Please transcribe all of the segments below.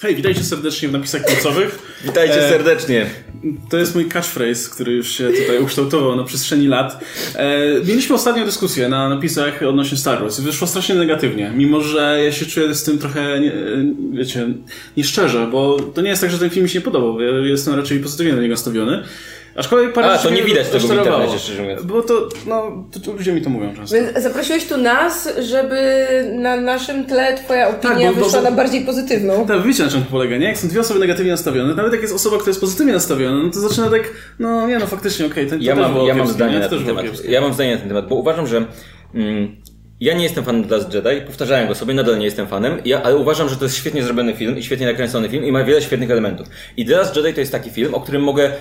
Hej, witajcie serdecznie w napisach końcowych. Witajcie e, serdecznie. To jest mój catchphrase, który już się tutaj ukształtował na przestrzeni lat. E, mieliśmy ostatnią dyskusję na napisach odnośnie Star Wars i wyszło strasznie negatywnie, mimo że ja się czuję z tym trochę, nie, wiecie, nieszczerze, bo to nie jest tak, że ten film mi się nie podobał. Ja jestem raczej pozytywnie na niego nastawiony. Aczkolwiek parę A, to nie widać tego w internecie, szczerze mówiąc. Bo to, no, to, ludzie mi to mówią często. Więc zaprosiłeś tu nas, żeby na naszym tle twoja opinia tak, bo, wyszła bo, na bardziej pozytywną. Tak, wiecie na czym to polega, nie? Jak są dwie osoby negatywnie nastawione, nawet jak jest osoba, która jest pozytywnie nastawiona, no to zaczyna tak, no nie no, faktycznie, okej, okay, ja, mam, ja mam zdanie na ten temat. Ja mam zdanie na ten temat, bo uważam, że mm, ja nie jestem fanem The Last Jedi, powtarzałem go sobie, nadal nie jestem fanem, ja, ale uważam, że to jest świetnie zrobiony film i świetnie nakręcony film i ma wiele świetnych elementów. I The Last Jedi to jest taki film, o którym mogę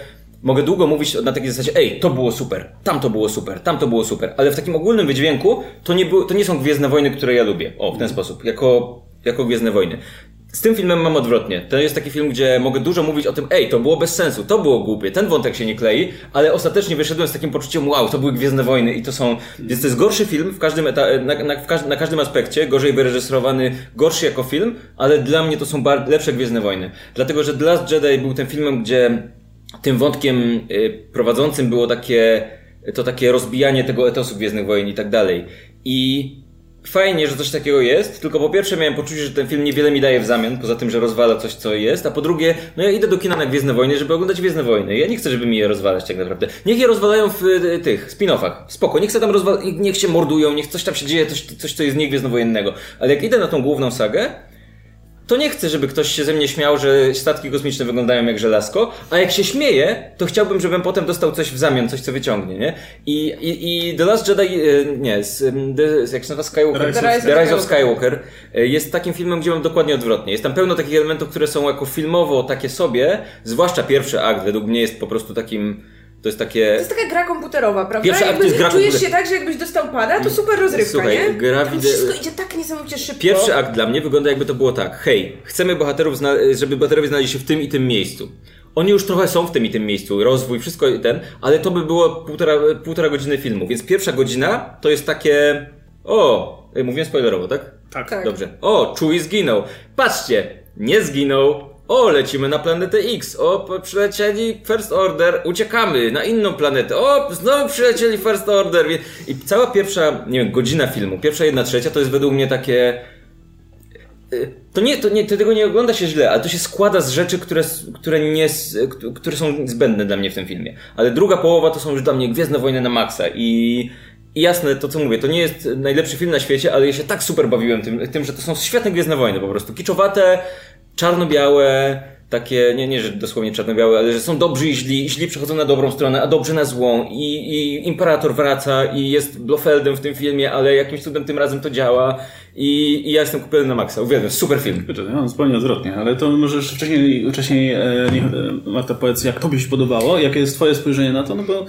mogę długo mówić na takiej zasadzie, ej, to było super, tam to było super, tam to było super, ale w takim ogólnym wydźwięku to nie, było, to nie są Gwiezdne Wojny, które ja lubię. O, w ten sposób, jako, jako Gwiezdne Wojny. Z tym filmem mam odwrotnie. To jest taki film, gdzie mogę dużo mówić o tym, ej, to było bez sensu, to było głupie, ten wątek się nie klei, ale ostatecznie wyszedłem z takim poczuciem, wow, to były Gwiezdne Wojny i to są... Więc to jest gorszy film w każdym, eta- na, na, w na każdym aspekcie, gorzej wyreżyserowany, gorszy jako film, ale dla mnie to są bar- lepsze Gwiezdne Wojny. Dlatego, że The Last Jedi był tym filmem, gdzie tym wątkiem y, prowadzącym było takie, to takie rozbijanie tego etosu Gwiezdnych Wojen i tak dalej. I fajnie, że coś takiego jest, tylko po pierwsze miałem poczucie, że ten film niewiele mi daje w zamian, poza tym, że rozwala coś, co jest, a po drugie, no ja idę do kina na Gwiezdne Wojny, żeby oglądać Gwiezdne Wojny. Ja nie chcę, żeby mi je rozwalać tak naprawdę. Niech je rozwalają w y, tych spin-offach. Spoko, niech się tam rozwal... niech się mordują, niech coś tam się dzieje, coś, coś co jest nie Gwiezdnowojennego. Ale jak idę na tą główną sagę, to nie chcę, żeby ktoś się ze mnie śmiał, że statki kosmiczne wyglądają jak żelazko, a jak się śmieje, to chciałbym, żebym potem dostał coś w zamian, coś co wyciągnie, nie? I, i, i The Last Jedi, e, nie, the, jak się nazywa Skywalker? The Rise, The Rise of Skywalker e, jest takim filmem, gdzie mam dokładnie odwrotnie. Jest tam pełno takich elementów, które są jako filmowo takie sobie, zwłaszcza pierwszy akt według mnie jest po prostu takim to jest takie... To jest taka gra komputerowa, prawda? Pierwszy akt jest gra Czujesz się tak, że jakbyś dostał pada, to super rozrywka, Słuchaj, nie? Gra wideo... wszystko idzie tak niesamowicie szybko. Pierwszy akt dla mnie wygląda jakby to było tak. Hej, chcemy bohaterów, żeby bohaterowie znaleźli się w tym i tym miejscu. Oni już trochę są w tym i tym miejscu, rozwój, wszystko i ten, ale to by było półtora, półtora godziny filmu, więc pierwsza godzina to jest takie... O, mówiłem spoilerowo, tak? Tak. tak. Dobrze. O, Chewie zginął. Patrzcie, nie zginął, o, lecimy na planetę X. O, przylecieli First Order. Uciekamy na inną planetę. O, znowu przylecieli First Order. I cała pierwsza, nie wiem, godzina filmu, pierwsza jedna trzecia to jest według mnie takie... Y, to nie, to nie, to tego nie ogląda się źle, ale to się składa z rzeczy, które, które, nie, które są zbędne dla mnie w tym filmie. Ale druga połowa to są już dla mnie Gwiezdne Wojny na maksa i, i jasne, to co mówię, to nie jest najlepszy film na świecie, ale ja się tak super bawiłem tym, tym że to są świetne Gwiezdne Wojny po prostu. Kiczowate, czarno-białe, takie, nie, nie, że dosłownie czarno-białe, ale że są dobrzy i źli, źli przechodzą na dobrą stronę, a dobrzy na złą i, i Imperator wraca i jest Blofeldem w tym filmie, ale jakimś cudem tym razem to działa i, i ja jestem kupiony na maksa. Uwielbiam, super film. Ja mam zupełnie odwrotnie, ale to może jeszcze wcześniej, wcześniej e, e, Marta powiedz, jak tobie się podobało, jakie jest twoje spojrzenie na to, no bo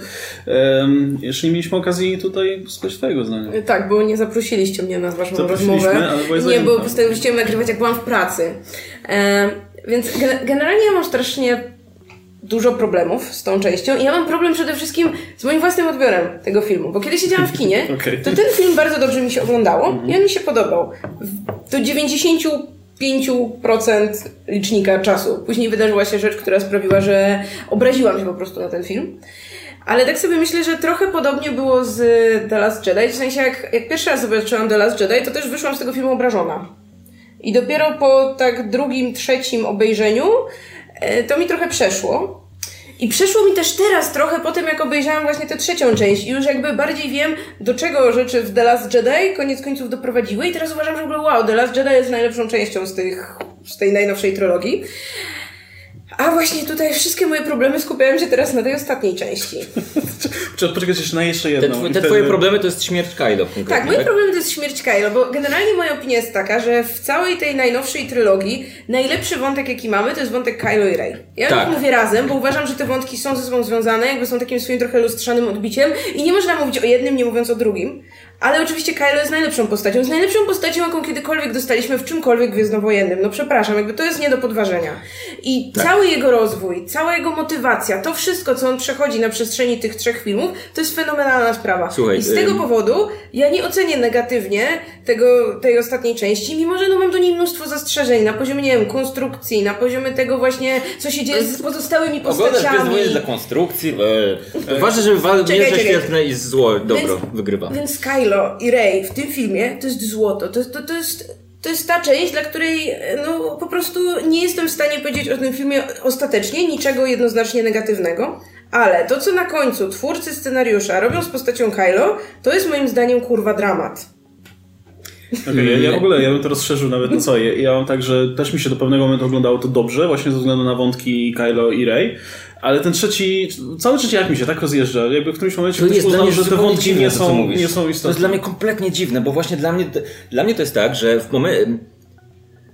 e, jeszcze nie mieliśmy okazji tutaj słuchać twojego zdania. Tak, bo nie zaprosiliście mnie na waszą rozmowę. Ale nie, bo postanowiliście nagrywać jak byłam w pracy. Więc generalnie ja mam strasznie dużo problemów z tą częścią i ja mam problem przede wszystkim z moim własnym odbiorem tego filmu, bo kiedy siedziałam w kinie, okay. to ten film bardzo dobrze mi się oglądało mm -hmm. i on mi się podobał. Do 95% licznika czasu. Później wydarzyła się rzecz, która sprawiła, że obraziłam się po prostu na ten film. Ale tak sobie myślę, że trochę podobnie było z The Last Jedi. W sensie, jak, jak pierwszy raz zobaczyłam The Last Jedi, to też wyszłam z tego filmu obrażona. I dopiero po tak drugim, trzecim obejrzeniu e, to mi trochę przeszło. I przeszło mi też teraz trochę po tym, jak obejrzałam właśnie tę trzecią część i już jakby bardziej wiem, do czego rzeczy w The Last Jedi koniec końców doprowadziły i teraz uważam, że w ogóle wow, The Last Jedi jest najlepszą częścią z, tych, z tej najnowszej trylogii. A właśnie tutaj wszystkie moje problemy skupiają się teraz na tej ostatniej części. Czy poczekać jeszcze na jeszcze jedną? Te, te twoje problemy to jest śmierć Kylo. Tak, moje tak? problemy to jest śmierć Kylo, bo generalnie moja opinia jest taka, że w całej tej najnowszej trylogii najlepszy wątek jaki mamy to jest wątek Kylo i Rey. Ja tak. mówię razem, bo uważam, że te wątki są ze sobą związane, jakby są takim swoim trochę lustrzanym odbiciem i nie można mówić o jednym, nie mówiąc o drugim. Ale oczywiście Kylo jest najlepszą postacią. Z najlepszą postacią, jaką kiedykolwiek dostaliśmy w czymkolwiek gwiezdnowojennym. No przepraszam, jakby to jest nie do podważenia. I tak. cały jego rozwój, cała jego motywacja, to wszystko, co on przechodzi na przestrzeni tych trzech filmów, to jest fenomenalna sprawa. Słuchaj, I z tego powodu ja nie ocenię negatywnie tego, tej ostatniej części, mimo że no mam do niej mnóstwo zastrzeżeń na poziomie, nie wiem, konstrukcji, na poziomie tego właśnie, co się dzieje z pozostałymi postaciami. Oglądasz dla konstrukcji. Ważne, żeby mierze świetne i zło, dobro więc, wygrywa. Więc Kylo i Rey w tym filmie to jest złoto. To, to, to jest to jest ta część, dla której no, po prostu nie jestem w stanie powiedzieć o tym filmie ostatecznie niczego jednoznacznie negatywnego. Ale to, co na końcu twórcy scenariusza robią z postacią Kylo, to jest moim zdaniem kurwa dramat. Okay, ja, ja, w ogóle ja bym to rozszerzył nawet na co. Ja, ja mam tak, że też mi się do pewnego momentu oglądało to dobrze, właśnie ze względu na wątki Kylo i Rey, ale ten trzeci, cały trzeci jak mi się tak rozjeżdża, jakby w którymś momencie to jest uznał, że te wątki dziwne, nie, są, nie są istotne. To jest dla mnie kompletnie dziwne, bo właśnie dla mnie, dla mnie to jest tak, że w momencie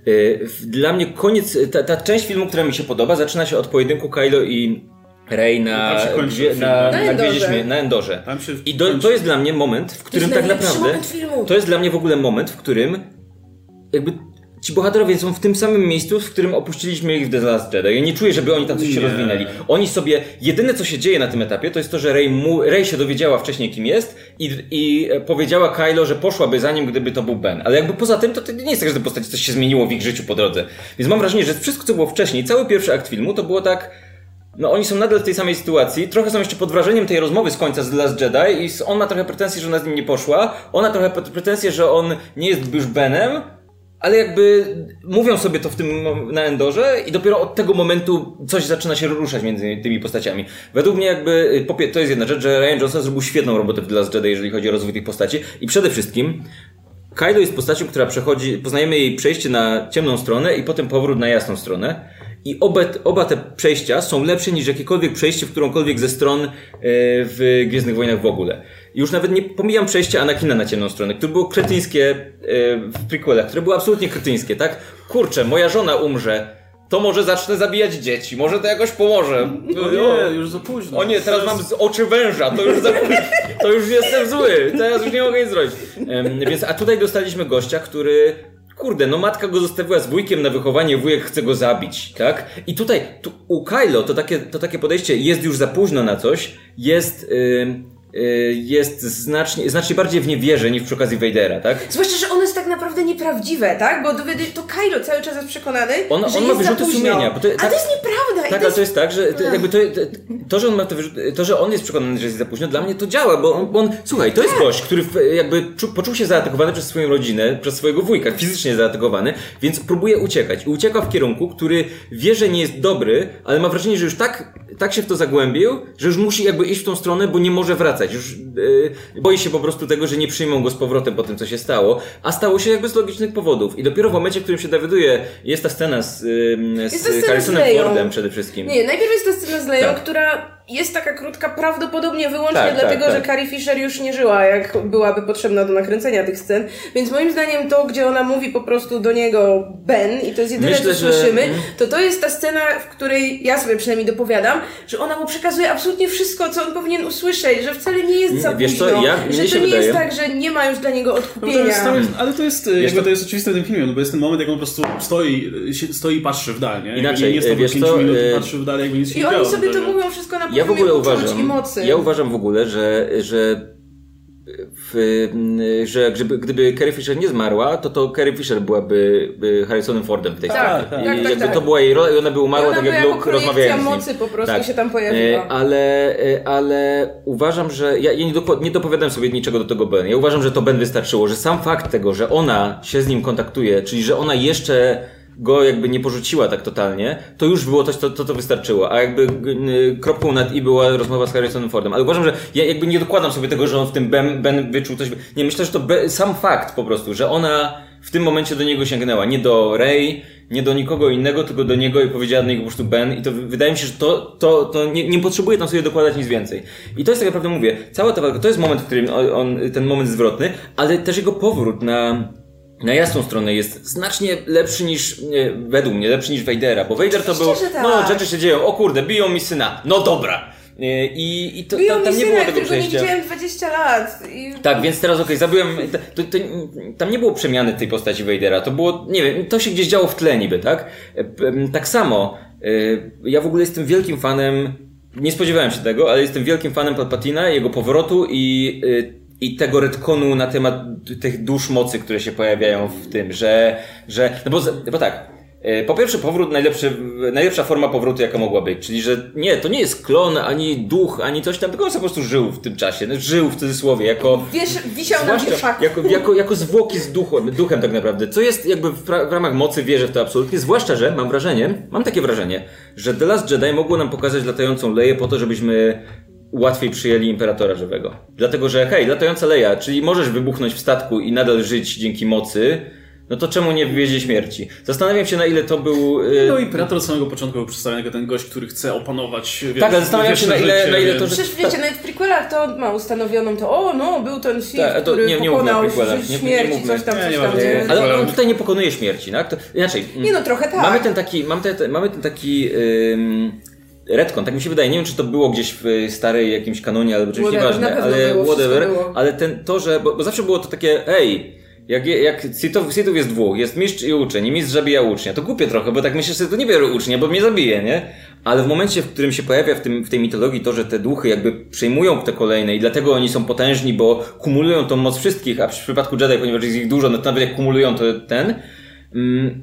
y, dla mnie koniec, ta, ta część filmu, która mi się podoba, zaczyna się od pojedynku Kylo i Rey na, gdzie, na, na, na, na Endorze. I do, to jest dla mnie moment, w którym tak naprawdę. To jest dla mnie w ogóle moment, w którym jakby ci bohaterowie są w tym samym miejscu, w którym opuściliśmy ich w The Last Jedi. Ja nie czuję, żeby oni tam coś nie. się rozwinęli. Oni sobie, jedyne co się dzieje na tym etapie, to jest to, że Rey, mu, Rey się dowiedziała wcześniej, kim jest i, i powiedziała Kylo, że poszłaby za nim, gdyby to był Ben. Ale jakby poza tym, to, to nie jest tak, że te postaci coś się zmieniło w ich życiu po drodze. Więc mam wrażenie, że wszystko, co było wcześniej, cały pierwszy akt filmu, to było tak no oni są nadal w tej samej sytuacji, trochę są jeszcze pod wrażeniem tej rozmowy z końca z The Last Jedi i on ma trochę pretensje, że ona z nim nie poszła, ona trochę pretensje, że on nie jest już Benem, ale jakby mówią sobie to w tym na Endorze i dopiero od tego momentu coś zaczyna się ruszać między tymi postaciami. Według mnie jakby, to jest jedna rzecz, że Ryan Johnson zrobił świetną robotę The Last Jedi, jeżeli chodzi o rozwój tych postaci i przede wszystkim Kylo jest postacią, która przechodzi, poznajemy jej przejście na ciemną stronę i potem powrót na jasną stronę. I oba, oba te przejścia są lepsze niż jakiekolwiek przejście w którąkolwiek ze stron e, w Gwiezdnych Wojnach w ogóle. Już nawet nie pomijam przejścia Anakina na ciemną stronę, które było kretyńskie e, w prequelach, które było absolutnie kretyńskie, tak? Kurczę, moja żona umrze, to może zacznę zabijać dzieci, może to jakoś pomoże. No nie, już za późno. O nie, teraz mam z oczy węża, to już za późno, to już jestem zły, teraz już nie mogę nic zrobić. Więc, a tutaj dostaliśmy gościa, który Kurde, no matka go zostawiła z wujkiem na wychowanie, wujek chce go zabić, tak? I tutaj, tu, u Kylo to takie, to takie podejście jest już za późno na coś, jest... Yy, jest znacznie, znacznie bardziej w nie wierzę niż przy okazji Vadera, tak? Zwłaszcza, że one jest tak naprawdę nieprawdziwe, tak? Bo to Kylo cały czas jest przekonany, on, że on ma wyrzuty sumienia. Bo to, tak, A to jest nieprawda. Tak, ale to jest tak, że to, jakby to, to, że on ma to, to, że on jest przekonany, że jest za późno, dla mnie to działa, bo on, bo on słuchaj, to jest tak. gość, który jakby czu, poczuł się zaatakowany przez swoją rodzinę, przez swojego wujka, fizycznie zaatakowany, więc próbuje uciekać. I ucieka w kierunku, który wie, że nie jest dobry, ale ma wrażenie, że już tak, tak się w to zagłębił, że już musi jakby iść w tą stronę, bo nie może wracać wracać. Już yy, boi się po prostu tego, że nie przyjmą go z powrotem po tym, co się stało. A stało się jakby z logicznych powodów. I dopiero w momencie, w którym się dowiaduje, jest ta scena z, yy, z Harrisonem Fordem przede wszystkim. Nie, najpierw jest ta scena z Leją, tak. która jest taka krótka prawdopodobnie wyłącznie tak, dlatego, tak, tak. że Carrie Fisher już nie żyła, jak byłaby potrzebna do nakręcenia tych scen. Więc moim zdaniem to, gdzie ona mówi po prostu do niego Ben i to jest jedyne, Myślę, co że... słyszymy, mhm. to to jest ta scena, w której ja sobie przynajmniej dopowiadam, że ona mu przekazuje absolutnie wszystko, co on powinien usłyszeć, że wcale nie jest za Wiesz późno, co, ja, że to nie wydaje... jest tak, że nie ma już dla niego odkupienia. No to jest, ale to jest, wiesz jakby to jest oczywiste w tym filmie, no bo jest ten moment, jak on po prostu stoi, stoi i patrzy w dal, nie? Inaczej, nie, nie wiesz co, minut, e, patrzy w dal, jakby nic się I oni sobie to mówią wszystko na ja w ogóle uważam, i mocy. Ja uważam w ogóle, że, że w, że gdyby, gdyby Carrie Fisher nie zmarła, to to Carrie Fisher byłaby Harrisonem Fordem w tej tak, sprawie. Tak, I tak, jakby tak. to była jej rola i ona by umarła ona tak jak Luke rozmawiając z nim. mocy po prostu tak. się tam pojawiła. E, ale, e, ale uważam, że ja, ja nie, dopo, nie dopowiadam sobie niczego do tego Ben. Ja uważam, że to Ben wystarczyło, że sam fakt tego, że ona się z nim kontaktuje, czyli że ona jeszcze go jakby nie porzuciła tak totalnie, to już było coś, to, to, to wystarczyło. A jakby kropką nad i była rozmowa z Harrisonem Fordem. Ale uważam, że ja jakby nie dokładam sobie tego, że on w tym Ben, ben wyczuł coś. Nie, myślę, że to be, sam fakt po prostu, że ona w tym momencie do niego sięgnęła. Nie do Ray, nie do nikogo innego, tylko do niego i powiedziała do niego po prostu Ben. I to wydaje mi się, że to, to, to nie, nie potrzebuje tam sobie dokładać nic więcej. I to jest tak naprawdę mówię, cała ta walka, to jest moment, w którym on, on ten moment zwrotny, ale też jego powrót na na jasną stronę jest znacznie lepszy niż, według mnie, lepszy niż Vadera, bo Vader to był, tak. no rzeczy się dzieją, o kurde, biją mi syna, no dobra, I, i to, tam, tam nie było tego przejścia. nie widziałem 20 lat. I... Tak, więc teraz okej, okay, zabiłem. To, to, tam nie było przemiany tej postaci Vadera. To było, nie wiem, to się gdzieś działo w tle niby, tak? Tak samo. Ja w ogóle jestem wielkim fanem. Nie spodziewałem się tego, ale jestem wielkim fanem Palpatina, jego powrotu i i tego retconu na temat tych dusz mocy, które się pojawiają w tym, że, że no bo, bo tak, e, po pierwsze, powrót najlepszy, najlepsza forma powrotu, jaka mogła być. Czyli, że nie, to nie jest klon, ani duch, ani coś tam, tylko on po prostu żył w tym czasie. No, żył w cudzysłowie, jako. Wiesz, wisiał na wieszaku. Jako, jako, jako zwłoki z duchem, duchem, tak naprawdę. Co jest jakby w, w ramach mocy, wierzę w to absolutnie. Zwłaszcza, że mam wrażenie, mam takie wrażenie, że The Last Jedi mogło nam pokazać latającą leję po to, żebyśmy łatwiej przyjęli imperatora żywego. Dlatego, że hej, latająca leja, czyli możesz wybuchnąć w statku i nadal żyć dzięki mocy, no to czemu nie wywiezie śmierci? Zastanawiam się, na ile to był. Yy... No, imperator od samego początku był przedstawiony jako ten gość, który chce opanować. Wiesz, tak, ale zastanawiam się, na ile, życie, na ile to. Że... Przecież wiecie, nawet w prequelach to ma ustanowioną to, o no, był ten Sith, Ta, to, który nie, nie pokonał nie, śmierci, nie, coś tam, coś tam. Nie, ale on tutaj nie pokonuje śmierci, tak? To, inaczej. Nie no, trochę tak. Mamy ten taki, mamy ten, mamy ten taki. Yy Redcon, tak mi się wydaje, nie wiem czy to było gdzieś w starej jakimś kanonie albo czymś nieważne, ale było, whatever, ale ten, to, że, bo, bo, zawsze było to takie, hej, jak, jak Sithów, Sithów jest dwóch, jest mistrz i uczeń, i mistrz zabija ucznia, to głupie trochę, bo tak myślę, że to nie biorę ucznia, bo mnie zabije, nie? Ale w momencie, w którym się pojawia w, tym, w tej mitologii to, że te duchy jakby przejmują te kolejne i dlatego oni są potężni, bo kumulują tą moc wszystkich, a w przypadku Jedi, ponieważ jest ich dużo, no to nawet jak kumulują to ten,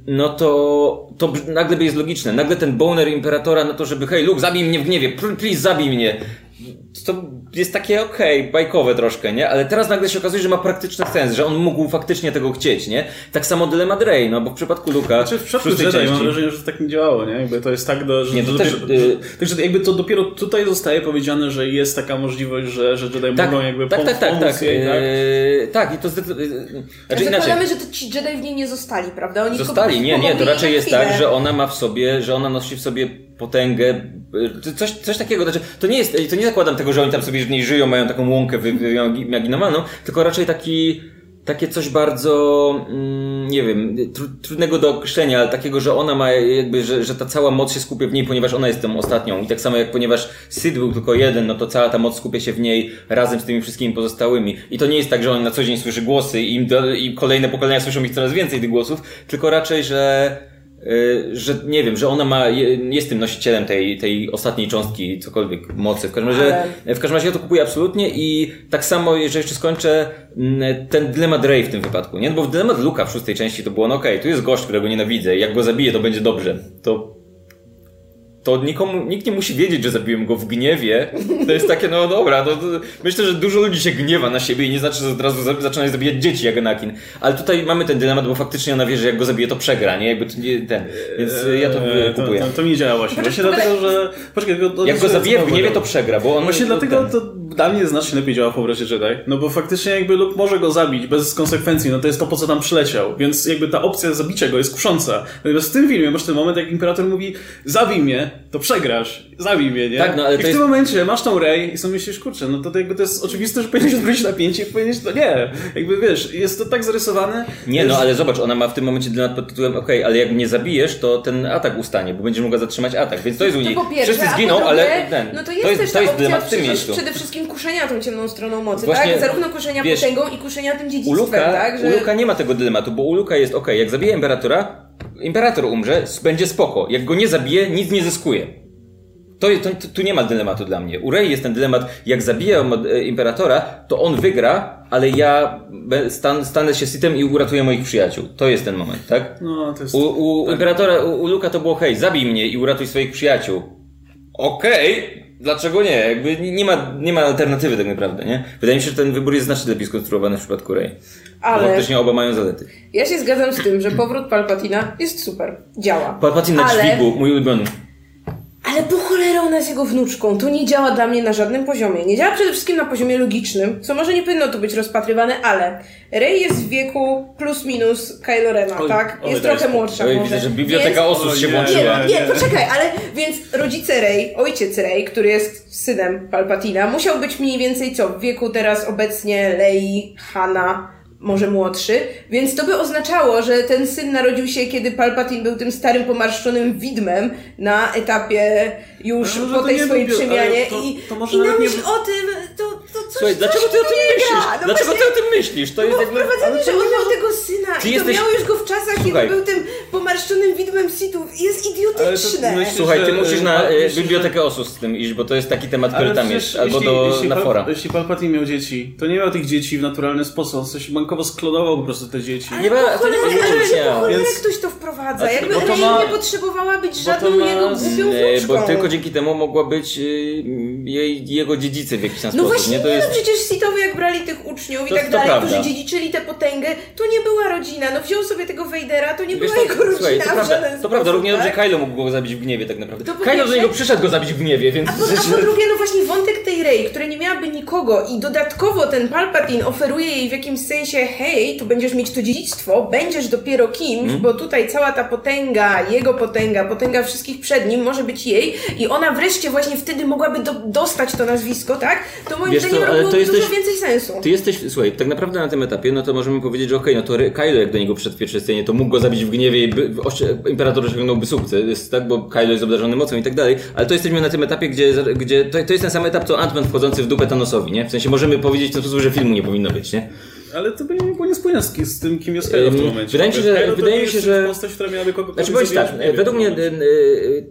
no to, to nagle jest logiczne. Nagle ten boner imperatora, no to żeby hej Luke, zabij mnie w gniewie, please zabij mnie to jest takie okej, okay, bajkowe troszkę, nie? Ale teraz nagle się okazuje, że ma praktyczny sens, że on mógł faktycznie tego chcieć, nie? Tak samo dylemat Rey, no bo w przypadku Luka... Znaczy w przypadku Jedi części... mam wrażenie, że to tak nie działało, nie? Jakby to jest tak, do, że... Nie, to, też... Dopiero, y... Także jakby to dopiero tutaj zostaje powiedziane, że jest taka możliwość, że, że Jedi tak, mogą jakby tak, pom- tak, tak, pomóc tak, jej, tak? Yy, tak, i to zdecydowanie... Znaczy, ja zakładamy, że to ci Jedi w niej nie zostali, prawda? Oni zostali, nie, nie, to raczej jest tak, że ona ma w sobie, że ona nosi w sobie potęgę, coś, coś takiego, znaczy, to nie jest, to nie zakładam tego, że oni tam sobie w niej żyją, mają taką łąkę wyimaginowaną, tylko raczej taki, takie coś bardzo, mm, nie wiem, tr trudnego do określenia, ale takiego, że ona ma jakby, że, że ta cała moc się skupia w niej, ponieważ ona jest tą ostatnią. I tak samo jak ponieważ Sid był tylko jeden, no to cała ta moc skupia się w niej razem z tymi wszystkimi pozostałymi. I to nie jest tak, że on na co dzień słyszy głosy i, im do, i kolejne pokolenia słyszą ich coraz więcej tych głosów, tylko raczej, że Y, że nie wiem, że ona ma, jest tym nosicielem tej, tej ostatniej cząstki, cokolwiek mocy. W każdym razie, Ale... w każdym razie ja to kupuję absolutnie i tak samo, jeżeli jeszcze skończę, mm, ten dylemat Rey w tym wypadku, nie? Bo w dylemat Luka w szóstej części to było, no okej, okay, tu jest gość, którego nienawidzę, jak go zabiję, to będzie dobrze. To to nikomu, nikt nie musi wiedzieć, że zabiłem go w gniewie. To jest takie, no dobra, no, myślę, że dużo ludzi się gniewa na siebie i nie znaczy, że od razu zaczyna zabijać dzieci jak Anakin. Ale tutaj mamy ten dylemat, bo faktycznie ona wie, że jak go zabije, to przegra, nie? Jakby to nie ten. Więc ja to eee, kupuję. To, to, to mi działa właśnie. Właśnie dlatego, że... Poczekaj, tylko, jak go zabije w gniewie, to przegra, bo on... Właśnie dlatego ten... to dla mnie znacznie lepiej działa w obrazie Jedi. No bo faktycznie jakby Luke może go zabić bez konsekwencji, no to jest to, po co tam przyleciał. Więc jakby ta opcja zabicia go jest kusząca. Natomiast w tym filmie masz ten moment, jak Imperator mówi zabij mnie, to przegrasz zabij mnie, nie? Tak, no ale I w tym jest... momencie masz tą Ray i sobie myślisz, kurczę, no to, to jakby to jest oczywiste, że powinieneś odwrócić napięcie i powinieneś, to nie. Jakby wiesz, jest to tak zarysowane. Nie, no ale zobacz, ona ma w tym momencie dylemat pod tytułem, okej, okay, ale jak mnie zabijesz, to ten atak ustanie, bo będziesz mogła zatrzymać atak, więc to jest u niej. Wszyscy zginą, ale ten, no to jest, to jest, to jest dylemat w tym miejscu. Przede wszystkim kuszenia tą ciemną stroną mocy, Właśnie, tak? Zarówno kuszenia wiesz, potęgą i kuszenia tym dziedzictwem, u Luka, tak? Że... U Luka nie ma tego dylematu, bo u Luka jest, okej, okay, jak zabije Imperatora, Imperator umrze, będzie spoko. Jak go nie zabije, nic nie zyskuje. To, to, tu nie ma dylematu dla mnie. U Rey jest ten dylemat, jak zabiję e, Imperatora, to on wygra, ale ja stan, stanę się Sithem i uratuję moich przyjaciół. To jest ten moment, tak? No, to jest... U, u tak. Imperatora, u, u Luka to było hej, zabij mnie i uratuj swoich przyjaciół. Okej, okay. Dlaczego nie? Jakby nie ma, nie ma alternatywy tak naprawdę, nie? Wydaje mi się, że ten wybór jest znacznie lepiej skonstruowany w przypadku Rey. Ale... Bo faktycznie oba mają zalety. Ja się zgadzam z tym, że powrót Palpatina jest super. Działa. Palpatin na ale... dźwigu, mój ulubiony. Ale po cholerę ona jest jego wnuczką. To nie działa dla mnie na żadnym poziomie. Nie działa przede wszystkim na poziomie logicznym, co może nie powinno tu być rozpatrywane, ale Rey jest w wieku plus minus Kylo Rena, oj, tak? Oj, jest trochę młodsza oj, może. Widzę, że biblioteka więc... osób się włączyła. Nie, nie, poczekaj, ale więc rodzice Rey, ojciec Rey, który jest synem Palpatina, musiał być mniej więcej co? W wieku teraz obecnie Lei, Hanna, może młodszy, więc to by oznaczało, że ten syn narodził się, kiedy Palpatine był tym starym, pomarszczonym widmem na etapie już no, po tej swojej był, przemianie to, i, to i na myśl nie... o tym, to, to coś, Słuchaj, dlaczego ty o tym myślisz? No dlaczego właśnie, ty o tym myślisz? To no jest jakby... wprowadzenie, że on miał tego syna ty i jesteś... to miał już go w czasach, Słuchaj. kiedy był tym pomarszczonym widmem sitów jest idiotyczne. Myślisz, Słuchaj, ty musisz na e, bibliotekę Osus z tym iść, bo to jest taki temat, który tam jest, albo do, jeśli na fora. Jeśli Palpatine miał dzieci, to nie miał tych dzieci w naturalny sposób, on coś bankowo sklonował po prostu te dzieci. Ale nie ma, to nie ma znaczenia. Więc... ktoś to wprowadza, jakby Rey ma... nie potrzebowała być żadną ma... jego głupią wnuczką. Bo tylko dzięki temu mogła być y, jej, jego dziedzicy w jakiś tam no sposób. Właśnie, nie? To jest... no przecież Sithowie jak brali tych uczniów to, i tak dalej, prawda. którzy dziedziczyli tę potęgę, to nie była rodzina. No wziął sobie tego Vadera, to nie Wiesz, była to, jego rodzina słuchaj, to prawda, To prawda, równie dobrze tak? Kylo mógł go zabić w gniewie tak naprawdę. To Kylo do niego przyszedł go zabić w gniewie, więc... A po, a po drugie, no właśnie wątek tej Rey, która nie miałaby nikogo i dodatkowo ten Palpatine oferuje jej w jakimś sensie, hej, tu będziesz mieć to dziedzictwo, będziesz dopiero kimś, mm. bo tutaj cała ta potęga, jego potęga, potęga wszystkich przed nim może być jej i ona wreszcie właśnie wtedy mogłaby do, dostać to nazwisko, tak? To moim Wiesz zdaniem robiło to jesteś, dużo więcej sensu. Ty jesteś, słuchaj, tak naprawdę na tym etapie, no to możemy powiedzieć, że okej, okay, no to Kylo jak do niego przed pierwszej scenie, to mógł go zabić w gniewie i by, imperator osiągnąłby sukces, tak? Bo Kylo jest obdarzony mocą i tak dalej, ale to jesteśmy na tym etapie, gdzie, gdzie to, to jest ten sam etap, co Ant-Man wchodzący w dupę Thanosowi, nie? W sensie możemy powiedzieć w ten sposób, że filmu nie powinno być, nie? Ale to by nie było niespójne z, z tym, kim jest Kylo w tym momencie. Wydaje mi się, że... Wydaje mi się, że... postać, która miałaby kogo Znaczy, powiedz tak, według mnie, e,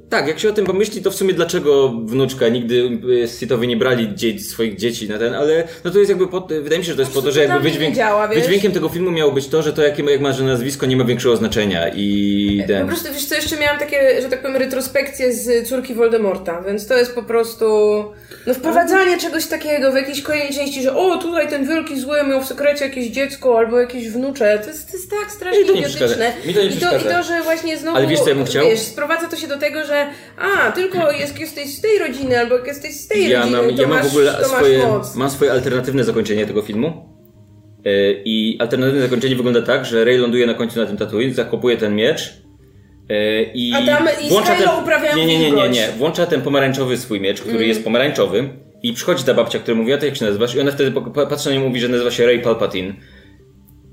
tak, jak się o tym pomyśli, to w sumie dlaczego wnuczka nigdy e, Sithowie nie brali dzie swoich dzieci na ten, ale no to jest jakby, po, wydaje mi się, że to jest po to, że jakby wydźwięk, działa, wydźwiękiem tego filmu miało być to, że to jakie jak masz nazwisko nie ma większego znaczenia i... Ten... Po prostu, wiesz co, jeszcze miałam takie, że tak powiem, retrospekcje z córki Voldemorta, więc to jest po prostu... No wprowadzanie czegoś takiego w jakiejś kolejnej części, że o, tutaj ten wielki zły miał w sekrecie jakieś dziecko albo jakieś wnucze, to jest, to jest tak strasznie idiotyczne. Mi to nie I, to, I to, że właśnie znowu, Ale wiesz, co ja bym chciał? wiesz, sprowadza to się do tego, że a, tylko jest, jesteś z tej rodziny albo jesteś z tej ja rodziny, mam, to ja masz, mam w ogóle swoje, mam swoje alternatywne zakończenie tego filmu. E, I alternatywne zakończenie wygląda tak, że Rey ląduje na końcu na tym Tatooine, zakopuje ten miecz e, i A tam i włącza ten, uprawiają nie, nie, nie, nie, nie, włącza ten pomarańczowy swój miecz, który mm. jest pomarańczowy i przychodzi ta babcia, która mówi, a to jak się nazywasz? I ona wtedy patrzy na nią i mówi, że nazywa się Ray Palpatine.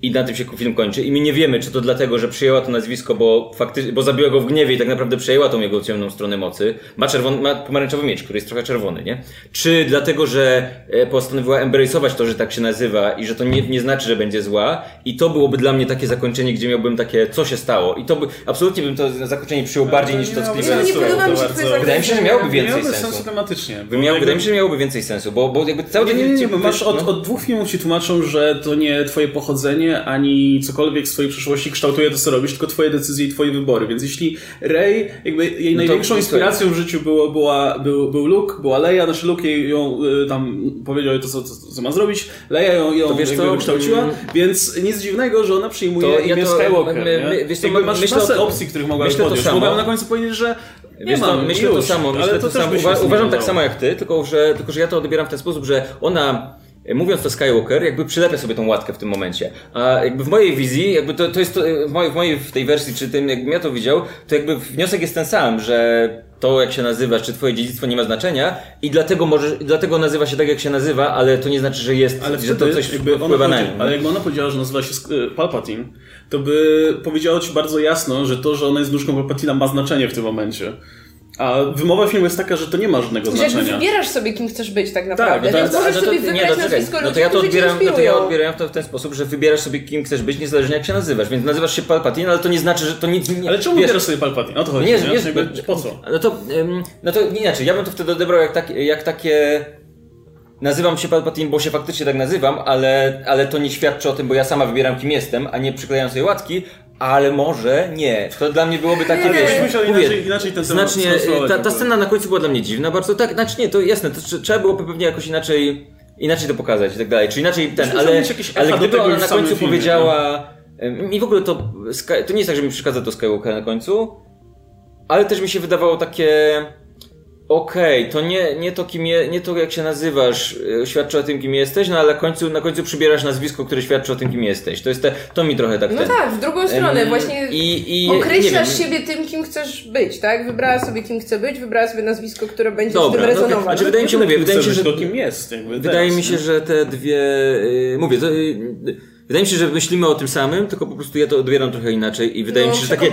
I na tym się film kończy. I my nie wiemy, czy to dlatego, że przyjęła to nazwisko, bo faktycznie, bo zabiła go w gniewie i tak naprawdę przejęła tą jego ciemną stronę mocy. Ma, czerwony, ma pomarańczowy miecz, który jest trochę czerwony, nie? Czy dlatego, że e, postanowiła embrace'ować to, że tak się nazywa i że to nie, nie znaczy, że będzie zła. I to byłoby dla mnie takie zakończenie, gdzie miałbym takie, co się stało. I to by, absolutnie bym to zakończenie przyjął bardziej niż to tkliwe. Nie podoba mi się Wydaje mi się, że miałoby więcej miałoby sensu. sensu tematycznie. Wydaje mi się, że miałoby więcej sensu, bo, bo jakby cały nie, nie, nie, nie, bo masz od, no. od dwóch filmów ci tłumaczą, że to nie twoje pochodzenie, ani cokolwiek w swojej przyszłości kształtuje to, co robisz, tylko twoje decyzje i twoje wybory. Więc jeśli Rey, jakby jej no największą inspiracją w życiu było, była, był, był Luke, była Leia, znaczy Luke jej ją y, tam powiedział to, co, co, co ma zrobić, Leia ją, ją wiesz, jakby wykształciła, mm. więc nic dziwnego, że ona przyjmuje to, imię ja to, Skywalker. My, my, wiesz, jakby masz myślę masę opcji, których mogłaś podjąć. Mogłabym na końcu powiedzieć, że nie Wiesz, mam, myślę to samo, myślę to, to samo. Uwa uważam tak samo jak ty, tylko że, tylko że ja to odbieram w ten sposób, że ona mówiąc to Skywalker, jakby przylepia sobie tą łatkę w tym momencie. A jakby w mojej wizji, jakby to, to jest to, w, mojej, w mojej w tej wersji, czy tym, jakbym ja to widział, to jakby wniosek jest ten sam, że to jak się nazywasz, czy twoje dziedzictwo nie ma znaczenia i dlatego może, dlatego nazywa się tak jak się nazywa, ale to nie znaczy, że jest, ale że to coś jakby wpływa na nią. Ale jakby ona powiedziała, że nazywa się e, Palpatine, to by powiedziała ci bardzo jasno, że to, że ona jest nóżką Palpatina ma znaczenie w tym momencie. A wymowa filmu jest taka, że to nie ma żadnego że znaczenia. Że wybierasz sobie, kim chcesz być tak naprawdę. Tak, Więc możesz to, sobie wybrać nie, no, nazwisko no to ja to odbieram, no to ja odbieram to w ten sposób, że wybierasz sobie, kim chcesz być, niezależnie jak się nazywasz. Więc nazywasz się Palpatine, ale to nie znaczy, że to nic nie... Ale czemu wiesz, wybierasz sobie Palpatine? O to chodzi, nie? nie? nie po co? No to, no to nie inaczej. Ja bym to wtedy odebrał jak, tak, jak takie... Nazywam się Palpatine, bo się faktycznie tak nazywam, ale, ale to nie świadczy o tym, bo ja sama wybieram kim jestem, a nie przyklejam sobie łatki, ale może nie. To dla mnie byłoby takie, wiesz, mówię, inaczej, inaczej ten znacznie, ta, ta scena na końcu była dla mnie dziwna, bardzo tak, znaczy nie, to jasne, to trzeba było pewnie jakoś inaczej, inaczej to pokazać i tak dalej, czy inaczej ten, ale, ale gdyby ona na końcu filmie, powiedziała, no? mi w ogóle to, to nie jest tak, że mi przeszkadza to Skywalker na końcu, ale też mi się wydawało takie, Okej, okay, to nie, nie to kim je, nie to jak się nazywasz e, świadczy o tym kim jesteś, no ale na końcu, na końcu przybierasz nazwisko, które świadczy o tym kim jesteś. To jest te, to mi trochę tak No ten, tak, w drugą stronę właśnie i, i, określasz siebie tym kim chcesz być, tak? Wybrała sobie kim chce być, wybrała sobie nazwisko, które będzie Dobra, z tym no, rezonować. Znaczy, wydaje mi się, mówię, wydaje mi się, że kim jest, wydaje mi się, że te dwie, yy, mówię, to, yy, Wydaje mi się, że myślimy o tym samym, tylko po prostu ja to odbieram trochę inaczej i wydaje no, mi się, że takie...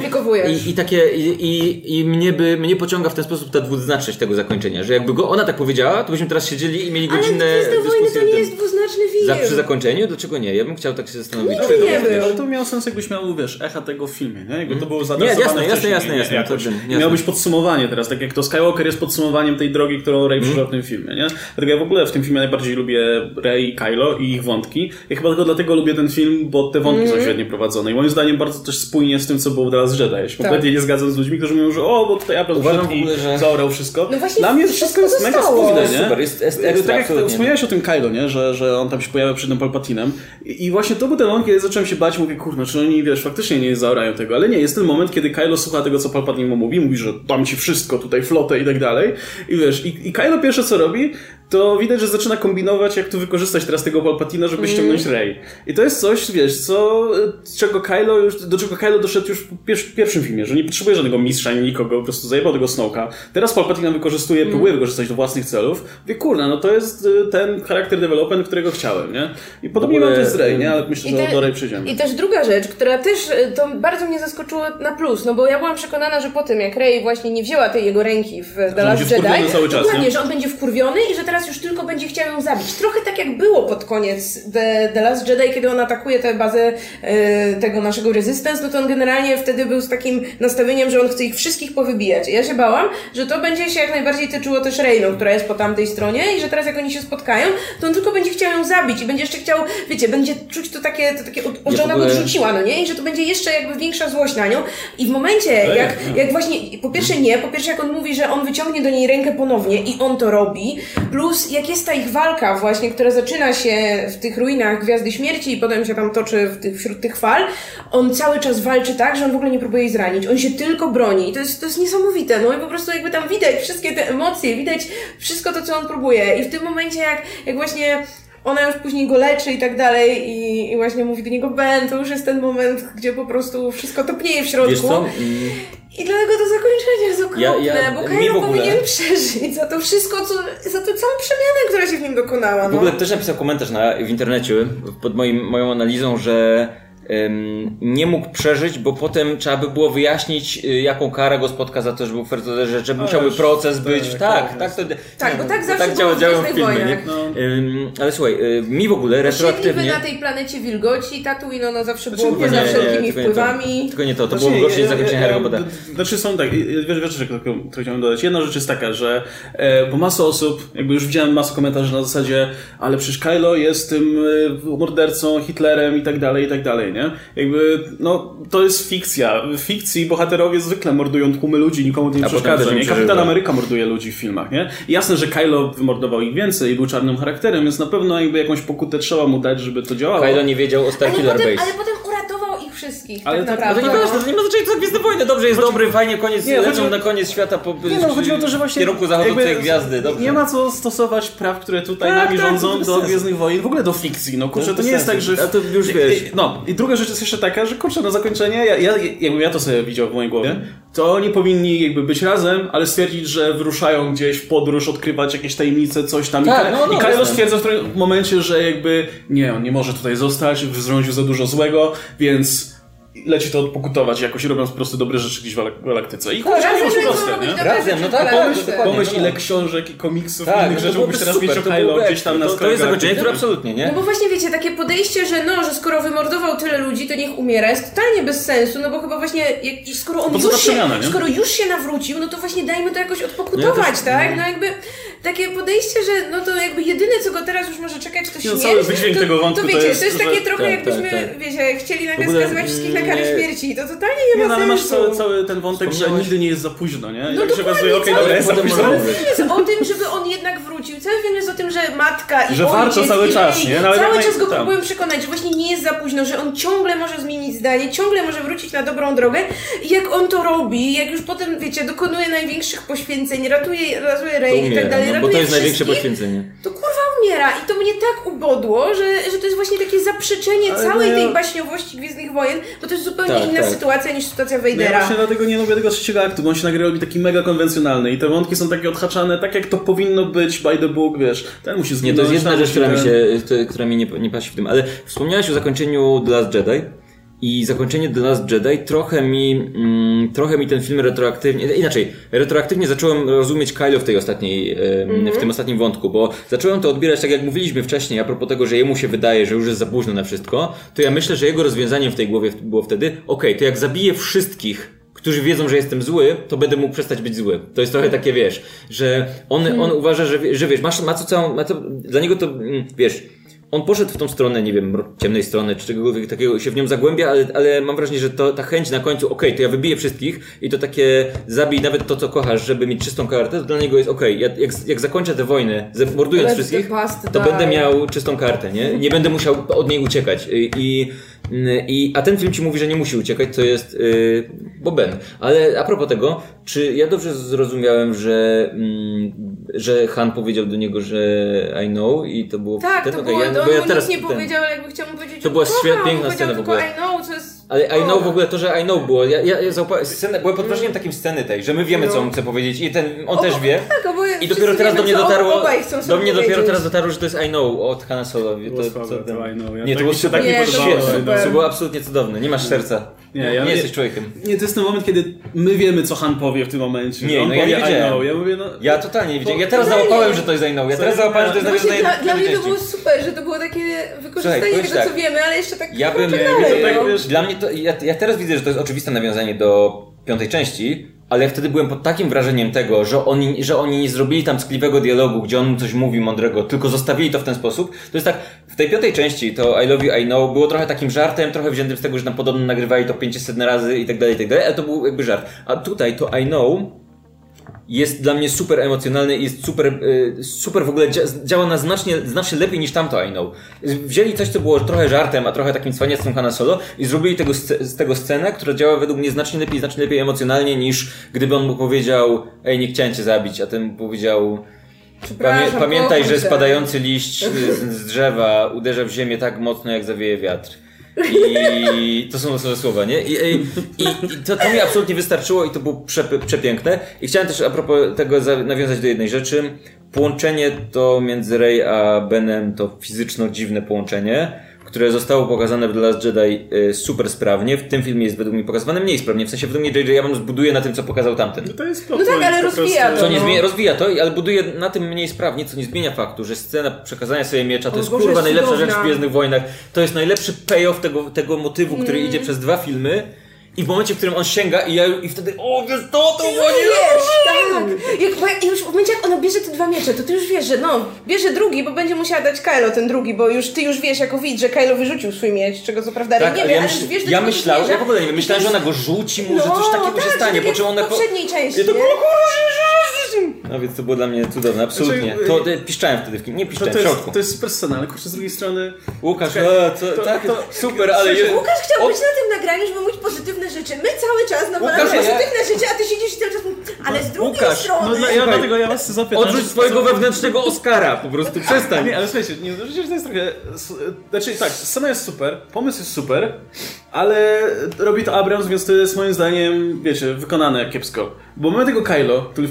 I, i takie, i, i, i mnie by, mnie pociąga w ten sposób ta dwuznaczność tego zakończenia, że jakby go ona tak powiedziała, to byśmy teraz siedzieli i mieli godzinne Ale dyskusje. to nie jest dwuznaczny film. Za, przy zakończeniu? Dlaczego nie? Ja bym chciał tak się zastanowić. No, nie, nie, ale to miało sens, jakbyś miał, wiesz, echa tego w filmie, nie? Jakby to było zaadresowane Nie, jasne, jasne, jasne, jasne. Jasne. Miało być podsumowanie teraz, tak jak to Skywalker jest podsumowaniem tej drogi, którą Rey mm. w tym filmie, nie? Dlatego ja w ogóle w tym filmie najbardziej lubię Rey i Kylo i ich wątki. I chyba tylko dlatego lubię ten film, bo te wątki mm. są mhm. świetnie prowadzone. I moim zdaniem bardzo też spójnie z tym, co było Dallas Jedi. Ja się tak. kompletnie nie zgadzam z ludźmi, którzy mówią, że o, bo tutaj Apple Uważam ogóle, że... zaorał wszystko. No właśnie Dla mnie wszystko jest mega spójne, nie? Super, jest, jest ekstra, Tak jak wspomniałeś o tym Kylo, nie? Że, że on tam się pojawia przed tym Palpatinem. I, I, właśnie to był ten moment, kiedy zacząłem się bać, mówię, kurno, czy oni, wiesz, faktycznie nie zaorają tego. Ale nie, jest ten moment, kiedy Kylo słucha tego, co Palpatine mu mówi, mówi, że dam ci wszystko, tutaj flotę i tak dalej. I wiesz, i, i Kylo pierwsze co robi, to widać, że zaczyna kombinować, jak tu wykorzystać teraz tego Palpatina, żeby mm. ściągnąć Rey. I to jest coś, wiesz, co, czego Kylo już, do czego Kylo doszedł już w pierwszym filmie, że nie potrzebuje żadnego mistrza ani nikogo, po prostu zajebał tego Snoka. Teraz Palpatina wykorzystuje, mm. próbuje wykorzystać do własnych celów. Wie, kurna, no to jest y, ten charakter development, którego chciałem, nie? I podobnie mam to z Rey, nie? Ale myślę, że te, do Rey przejdziemy. I też druga rzecz, która też y, to bardzo mnie zaskoczyło na plus, no bo ja byłam przekonana, że po tym, jak Rey właśnie nie wzięła tej jego ręki w The Last Jedi, cały czas, dokładnie, że on będzie wkurwiony i że teraz już tylko będzie chciał ją zabić. Trochę tak jak było pod koniec The, The Last Jedi, kiedy on atakuje tę bazę e, tego naszego Resistance, no to on generalnie wtedy był z takim nastawieniem, że on chce ich wszystkich powybijać. Ja się bałam, że to będzie się jak najbardziej tyczyło też Reyną, która jest po tamtej stronie i że teraz jak oni się spotkają, to on tylko będzie chciał ją zabić i będzie jeszcze chciał, wiecie, będzie czuć to takie, to takie że ona go odrzuciła, no nie? I że to będzie jeszcze jakby większa złość na nią. I w momencie, jak, jak właśnie, po pierwsze nie, po pierwsze jak on mówi, że on wyciągnie do niej rękę ponownie i on to robi, plus jak jest ta ich walka właśnie, która zaczyna się w tych ruinach Gwiazdy Śmierci i potem się tam toczy tych, wśród tych fal, on cały czas walczy tak, że on w ogóle nie próbuje jej zranić. On się tylko broni i to jest, to jest niesamowite. No i po prostu jakby tam widać wszystkie te emocje, widać wszystko to, co on próbuje. I w tym momencie, jak, jak właśnie ona już później go leczy i tak dalej i, i właśnie mówi do niego Ben, to już jest ten moment, gdzie po prostu wszystko topnieje w środku. Wiesz co? Mm. I dlatego to zakończenie jest okropne, ja, ja, bo Kylo ogóle... powinien przeżyć za to wszystko, co, za tę całą przemianę, która się w nim dokonała. No. W ogóle też napisał komentarz na, w internecie pod moim, moją analizą, że nie mógł przeżyć, bo potem trzeba by było wyjaśnić, y, jaką karę go spotka za to, że był w że, że musiałby proces być. Tak, tak, tak, to, tak, bo tak zawsze tak w filmie. Nie? No. ale słuchaj, y, mi w ogóle retroaktywnie... na tej planecie wilgoci, Tatooine ono zawsze było znaczy, poza wszelkimi wpływami. Tylko nie to, to było gorsze niż zakończenie Harry Pottera. Znaczy są tak, wiele rzeczy, które chciałem dodać. Jedna rzecz jest taka, że e, bo masa osób, jakby już widziałem masę komentarzy na zasadzie, ale przecież Kylo jest tym mordercą, Hitlerem i tak dalej, i tak dalej nie? Jakby, no, to jest fikcja. W fikcji bohaterowie zwykle mordują tłumy ludzi, nikomu to nie przeszkadza, nie? Kapitan Ameryka morduje ludzi w filmach, nie? I jasne, że Kylo wymordował ich więcej i był czarnym charakterem, więc na pewno jakby jakąś pokutę trzeba mu dać, żeby to działało. Kylo nie wiedział o Starkiller Base. Ale potem wszystkich, ale tak naprawdę. To, nie, to nie ma znaczenia, co Gwiezdne Wojny. Dobrze, jest Chodzi... dobry, fajnie, koniec, nie, lecą na koniec świata po nie, no, chodzi o to, że właśnie w kierunku zachodzącej gwiazdy. Dobrze. Nie ma co stosować praw, które tutaj tak, nami tak, rządzą do Gwiezdnych Wojen, w ogóle do fikcji. No kurczę, to, to nie jest tak, że... A to już wiesz. No, i druga rzecz jest jeszcze taka, że kurczę, na zakończenie, ja, ja, jakbym ja to sobie widział w mojej głowie, to oni powinni jakby być razem, ale stwierdzić, że wyruszają gdzieś w podróż, odkrywać jakieś tajemnice, coś tam. Tak, I, no, no, I Kylo stwierdza w którym momencie, że jakby nie, on nie może tutaj zostać, wzrądził za dużo złego, więc leci to odpokutować jakoś, robiąc po prostu dobre rzeczy gdzieś w galaktyce. I kurczę, tak, nie jest proste, nie? Razem, no tak, pomyśl, pomyśl no, ile książek i komiksów tak, i innych no rzeczy mógłbyś teraz mieć o Kylo gdzieś tam na To, to jest zakończenie, które absolutnie, nie? No bo właśnie wiecie, takie podejście, że no, że skoro wymordował tyle ludzi, to niech umiera, jest totalnie bez sensu, no bo chyba właśnie, jak, skoro on już się, przemiana, skoro już się nawrócił, no to właśnie dajmy to jakoś odpokutować, tak? No. no jakby takie podejście, że no to jakby jedyne, co go teraz już może czekać, to śmierć. No, cały wydźwięk tego wątku to, wiecie, to jest, to jest takie trochę tak, jakbyśmy, tak, wiecie, chcieli nagle skazywać wszystkich na karę śmierci, to totalnie nie, nie ma no, ale masz cały, cały ten wątek, że nigdy nie jest za późno, nie? No Jak się okazuje, okej, dobra, jest za późno. Cały film jest o tym, żeby on jednak wrócił. Cały film jest o tym, że matka i Że warto cały czas, nie? No, cały czas go próbują przekonać, że właśnie nie jest za późno, że on ciągle może zmienić zdanie, ciągle może wrócić na dobrą drogę i jak on to robi, jak już potem, wiecie, dokonuje największych poświęceń, ratuje, ratuje Rey i tak dalej, no, bo to jest największe poświęcenie. To kurwa umiera i to mnie tak ubodło, że, że to jest właśnie takie zaprzeczenie Ale całej tej baśniowości Gwiezdnych Wojen, bo to jest zupełnie tak, inna tak. sytuacja niż sytuacja Vadera. No ja właśnie dlatego nie lubię tego trzeciego aktu, bo on się nagle robi taki mega konwencjonalny i te wątki są takie odhaczane tak, jak to powinno być by the book, wiesz. Ten musi zginąć. Nie, to jest jedna rzecz, która mi, się, która mi nie, nie pasi w tym, ale wspomniałeś o zakończeniu The Last Jedi. I zakończenie The Last Jedi trochę mi, mm, trochę mi ten film retroaktywnie, inaczej, retroaktywnie zacząłem rozumieć Kylo w tej ostatniej, mm -hmm. w tym mhm. ostatnim wątku, bo zacząłem to odbierać tak jak mówiliśmy wcześniej, a propos tego, że jemu się wydaje, że już jest za późno na wszystko, to ja myślę, że jego rozwiązaniem w tej głowie było wtedy, okej, okay, to jak zabiję wszystkich, którzy wiedzą, że jestem zły, to będę mógł przestać być zły. To jest trochę takie, wiesz, że on, on hmm. uważa, że, że wiesz, masz, ma co całą, ma co, dla niego to, mm, wiesz, on poszedł w tą stronę, nie wiem, ciemnej strony, czy czegokolwiek takiego się w nią zagłębia, ale, ale mam wrażenie, że to, ta chęć na końcu, okej, okay, to ja wybiję wszystkich i to takie zabij nawet to, co kochasz, żeby mieć czystą kartę, to dla niego jest okej, okay, jak, jak zakończę tę wojnę, mordując wszystkich, to będę miał czystą kartę, nie? Nie będę musiał od niej uciekać. I, i i, a ten film ci mówi, że nie musi uciekać, to jest yy, Boben. Ale a propos tego, czy ja dobrze zrozumiałem, że, mm, że Han powiedział do niego, że I know i to było tak, ten, to było, ja, bo ja teraz nie ten, powiedział, ale jakby chciał mu powiedzieć, to była świetna, scena w ogóle. I know, co jest ale I know w ogóle to, że I know było. Ja, ja, ja scenę, byłem pod wrażeniem takim sceny tej, że my wiemy, co on chce powiedzieć i ten, on też wie. Tak, oboje, I dopiero teraz do mnie dotarło. Do mnie dopiero teraz dotarło, że to jest I know od Hanna Solo. To, to, to, I know. Ja nie, to było tak nie świetne. To było absolutnie cudowne. Nie masz serca. Nie, ja nie jesteś człowiekiem. Nie, to jest ten moment, kiedy my wiemy, co Han powie w tym momencie. Nie, no ja nie wiedziałem. Ja, mówię, no, ja totalnie nie wiedziałem. Ja teraz załapałem, że to jest I know. Ja teraz załapałem, że to jest nawiązanie dla, dla mnie to było super, że to było takie wykorzystanie tego, co tak. wiemy, ale jeszcze tak Ja bym... Dla mnie to... Ja teraz widzę, że to jest oczywiste nawiązanie do piątej części, ale ja wtedy byłem pod takim wrażeniem tego, że oni, że oni nie zrobili tam skliwego dialogu, gdzie on coś mówi mądrego, tylko zostawili to w ten sposób. To jest tak, w tej piątej części to I Love You, I Know było trochę takim żartem, trochę wziętym z tego, że tam podobno nagrywali to 500 razy i tak dalej, i tak dalej, ale to był jakby żart. A tutaj to I Know jest dla mnie super emocjonalny i jest super, y, super w ogóle działa na znacznie, znacznie lepiej niż tamto I Know. Wzięli coś, co było trochę żartem, a trochę takim cwaniactwem Hanna Solo i zrobili tego, z tego scenę, która działa według mnie znacznie lepiej, znacznie lepiej emocjonalnie niż gdyby on mu powiedział ej, nie chciałem cię zabić, a ten powiedział Pamię pamiętaj, że spadający liść z drzewa uderza w ziemię tak mocno, jak zawieje wiatr. I to są losowe słowa, nie? I, i, i to, to mi absolutnie wystarczyło i to było prze, przepiękne. I chciałem też a propos tego nawiązać do jednej rzeczy. Połączenie to między Rey a Benem to fizyczno dziwne połączenie które zostało pokazane w The Last Jedi y, super sprawnie. W tym filmie jest według mnie pokazywane mniej sprawnie. W sensie według mnie J.J. Abrams buduje na tym, co pokazał tamten. No to jest No tak, ale rozwija to. Co nie no. zmienia, rozwija to, ale buduje na tym mniej sprawnie, co nie zmienia faktu, że scena przekazania sobie miecza to jest Boże, kurwa najlepsza rzecz w Gwiezdnych Wojnach. To jest najlepszy payoff tego, tego motywu, który mm. idzie przez dwa filmy i w momencie, w którym on sięga i ja i wtedy, o wiesz to, to było nie wiesz, tak. Jak, już w momencie, jak ona bierze te dwa miecze, to ty już wiesz, że no, bierze drugi, bo będzie musiała dać Kylo ten drugi, bo już ty już wiesz jako widz, że Kylo wyrzucił swój miecz, czego co prawda tak, nie wie, ja ale już wiesz, Ja myślałem, ja w ogóle nie wiem, myślałem, że ona go rzuci mu, no, że coś takiego tak, się stanie, po czym ona... w poprzedniej części, to było, no więc to było dla mnie cudowne, absolutnie. Znaczy, to piszczałem wtedy w kinie, nie piszczałem, to, to, jest, to jest super scena, ale kurczę z drugiej strony... Łukasz, Czekaj, to, to, tak, to, super, ale... Jest... Łukasz chciał być na tym nagraniu, żeby mówić pozytywne rzeczy. My cały czas nawalamy pozytywne ja... życie, a ty siedzisz i cały czas ale z drugiej Łukasz, strony... No, ja dlatego ja was zapytam. Odrzuć swojego wewnętrznego Oscara, po prostu przestań. Nie, ale słuchajcie, nie, no, że to jest trochę... Znaczy tak, scena jest super, pomysł jest super, ale robi to Abrams, więc to jest moim zdaniem, wiecie, wykonane kiepsko. Bo mamy tego Kylo, który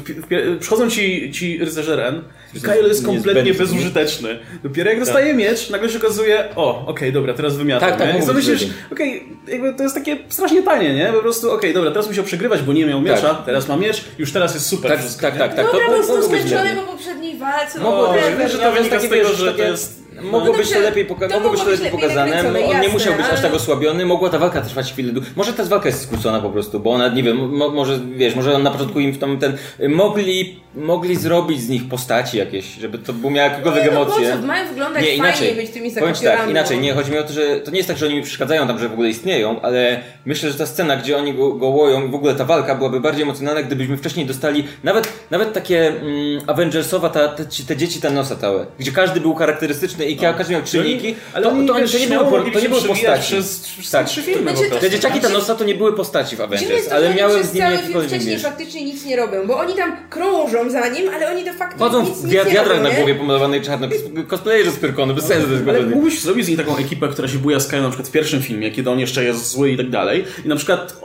przychodzą ci, ci rycerze Ren i Kylo jest kompletnie bezużyteczny. Dopiero jak dostaje tak. miecz, nagle się okazuje, o, okej, okay, dobra, teraz wymiatam. Tak, tak, I co myślisz, okej, okay, jakby to jest takie strasznie tanie, nie? Po prostu, okej, okay, dobra, teraz musiał przegrywać, bo nie miał miecza, tak. teraz ma miecz, już teraz jest super tak, wszystko, Tak, tak, tak. Dobra, to, to, to, to skończony po poprzedniej walce. Mogło być, że to wynika z tego, że to jest Mogło no być to lepiej, poka mogło być to lepiej pokazane. on jasne, nie musiał być ale... aż tak osłabiony. Mogła ta walka trwać chwilę. Może ta walka jest skrócona po prostu, bo ona, nie wiem, mo może, wiesz, może on na początku im w tam ten... Mogli, mogli zrobić z nich postaci jakieś, żeby to było miało jakiekolwiek no, emocje. No, mają wyglądać nie, inaczej. być tymi Powiem tak, inaczej, nie, chodzi mi o to, że to nie jest tak, że oni mi przeszkadzają tam, że w ogóle istnieją, ale myślę, że ta scena, gdzie oni go, go łoją i w ogóle ta walka byłaby bardziej emocjonalna, gdybyśmy wcześniej dostali nawet, nawet takie mm, Avengersowa, ta, te, te dzieci nosa całe, gdzie każdy był charakterystyczny charakterystyczne i każdy miał czynniki, ale to, to, to, to, nie były, to nie były postaci. Przez, przez tak. trzy filmy znaczy, Te dzieciaki Thanosa to nie były postaci w Avengers, ale miały z nimi jakikolwiek wcześniej faktycznie nic nie robią, bo oni tam krążą za nim, ale oni de facto Chodzą nic, w wiadrach na głowie pomalowanej czarno, cosplayerzy z Pyrkonu, bez sensu Ale mógłbyś zrobić z niej taką ekipę, która się buja Sky na przykład w pierwszym filmie, kiedy on jeszcze jest zły i tak dalej i na przykład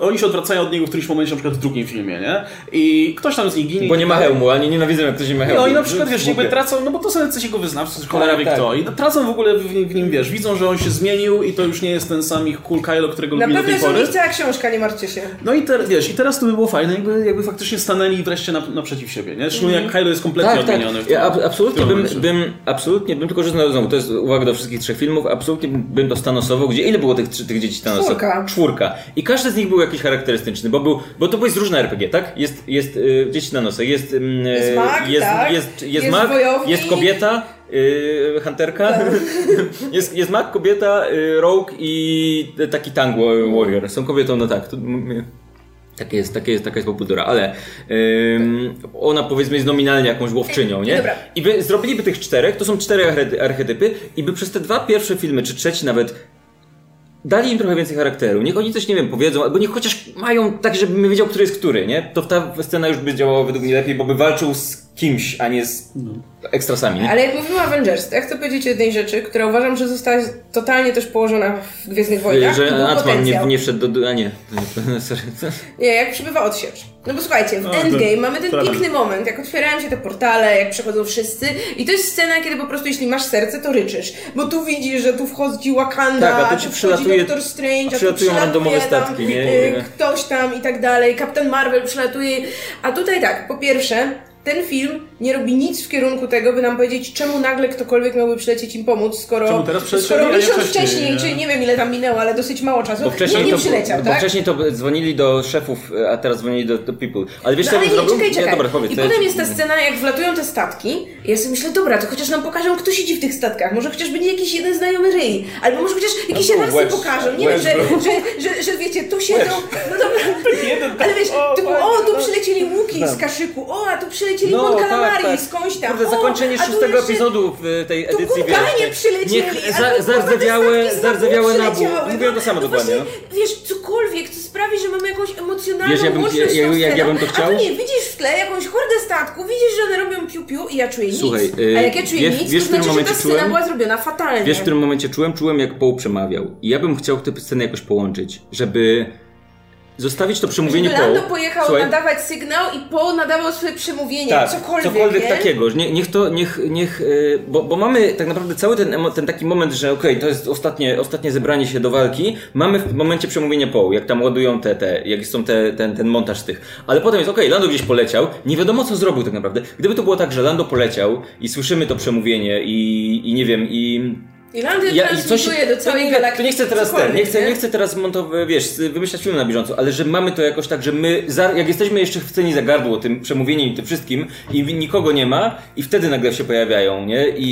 oni się odwracają od niego w którymś momencie, na przykład w drugim filmie, nie? I ktoś tam z nich ginie. Bo nie ma hełmu, ani nienawidzą jak ktoś nie ma hełmu. No i na przykład, wiesz, jakby tracą, no bo to są jacyś jego wyznawcy, cholera wie tak. kto. I tracą w ogóle w, w, nim, wiesz, widzą, że on się zmienił i to już nie jest ten sam ich cool Kylo, którego lubili do tej pory. Na pewno cała książka, nie martwcie się. No i te, wiesz, i teraz to by było fajne, jakby, jakby faktycznie stanęli wreszcie na, naprzeciw siebie, nie? Szczególnie mm. jak Kylo jest kompletnie tak, tak. odmieniony. Tak. Ja ab absolutnie bym, bym, absolutnie bym, tylko że znowu, to jest uwaga do wszystkich trzech filmów, absolutnie bym to stanosował, gdzie ile było tych, tych dzieci Thanosa? Czwórka. Czwórka. I każdy z nich był jakiś charakterystyczny, bo był, bo to jest różne RPG, tak? Jest, jest y, dzieci Thanosa, jest, y, jest, mag, jest, tak? jest, jest, jest, mag, jest kobieta, Yy, hunterka. Tak. jest, jest mag, kobieta, yy, rogue i taki tango warrior. Są kobietą, no tak. To, takie jest, takie jest, taka jest popultura, ale ona powiedzmy jest nominalnie jakąś łowczynią, nie? Dobra. I by zrobiliby tych czterech, to są cztery archetypy i by przez te dwa pierwsze filmy, czy trzeci nawet dali im trochę więcej charakteru. Niech oni coś, nie wiem, powiedzą, albo niech chociaż mają tak, żebym wiedział, który jest który, nie? To ta scena już by działała według mnie lepiej, bo by walczył z kimś, a nie z no. Ekstrasami. Nie? Ale jak mówimy o Avengers, to ja chcę powiedzieć o jednej rzeczy, która uważam, że została totalnie też położona w Gwiezdnych Wojnach. Że Ant-Man nie, nie wszedł do... A nie, nie, sorry. Nie, jak przybywa odsiecz. No bo słuchajcie, w o, Endgame mamy ten piękny moment, jak otwierają się te portale, jak przechodzą wszyscy i to jest scena, kiedy po prostu jeśli masz serce, to ryczysz. Bo tu widzisz, że tu wchodzi Wakanda, tak, a tu ci przylatuje, Doctor Strange, a tu przylatuje randomowe statki, tam, nie? Y, ktoś tam i tak dalej, Kapitan Marvel przylatuje. A tutaj tak, po pierwsze, ten film nie robi nic w kierunku tego, by nam powiedzieć, czemu nagle ktokolwiek miałby przylecieć im pomóc, skoro, skoro miesiąc wcześniej, nie? czy nie wiem ile tam minęło, ale dosyć mało czasu, bo wcześniej nie, nie przyleciał, bo, tak? Bo wcześniej to dzwonili do szefów, a teraz dzwonili do, do people. Ale wiesz no, co ale nie, zrobił? Czekaj, czekaj. Nie, dobra, powiedz, I potem jest ta scena, jak wlatują te statki i ja sobie myślę, dobra, to chociaż nam pokażą, kto siedzi w tych statkach. Może chociaż będzie jakiś jeden znajomy ryj. Albo może chociaż jakieś no, rasy pokażą. Nie wiem, że, że, że, że, wiecie, tu siedzą, no dobra. Ale wiesz, tu, o, tu przylecieli łuki z kaszyku, o, a tu przylecieli no, Marii tak. skądś tam. Kurde, zakończenie szóstego epizodu w tej edycji, wiesz. przylecieli. Niech za, zardzewiałe, zardzewiałe na bół. Mówiłem to samo no dokładnie. Właśnie, wiesz, cokolwiek, co sprawi, że mamy jakąś emocjonalną wiesz, ja bym, ja, ja, ja, ja bym to chciał. A nie, widzisz w tle jakąś hordę statku, widzisz, że one robią piu-piu i ja czuję Słuchaj, nic. A jak ja czuję wiesz, nic, wiesz, to znaczy, że ta scena czułem, była zrobiona fatalnie. Wiesz, w którym momencie czułem? Czułem, jak Paul przemawiał. I ja bym chciał tę scenę jakoś połączyć, żeby zostawić to przemówienie Paul. Lando pojechał Słuchaj. nadawać sygnał i Paul nadawał swoje przemówienie, tak, cokolwiek. cokolwiek nie? takiego. Nie, niech to, niech, niech y, bo, bo mamy tak naprawdę cały ten, ten taki moment, że okej, okay, to jest ostatnie, ostatnie zebranie się do walki, mamy w momencie przemówienia Paul, jak tam ładują te, te jak są te, ten, ten montaż tych. Ale potem jest okej, okay, Lando gdzieś poleciał, nie wiadomo co zrobił tak naprawdę. Gdyby to było tak, że Lando poleciał i słyszymy to przemówienie i, i nie wiem, i Irlandia ja, transmituje coś, do całej nie, galaktyki. Nie chcę teraz ten, nie chcę, nie chcę teraz montować, wiesz, wymyślać film na bieżąco, ale że mamy to jakoś tak, że my, jak jesteśmy jeszcze w cenie za gardło tym przemówieniem i tym wszystkim i nikogo nie ma i wtedy nagle się pojawiają, nie? I,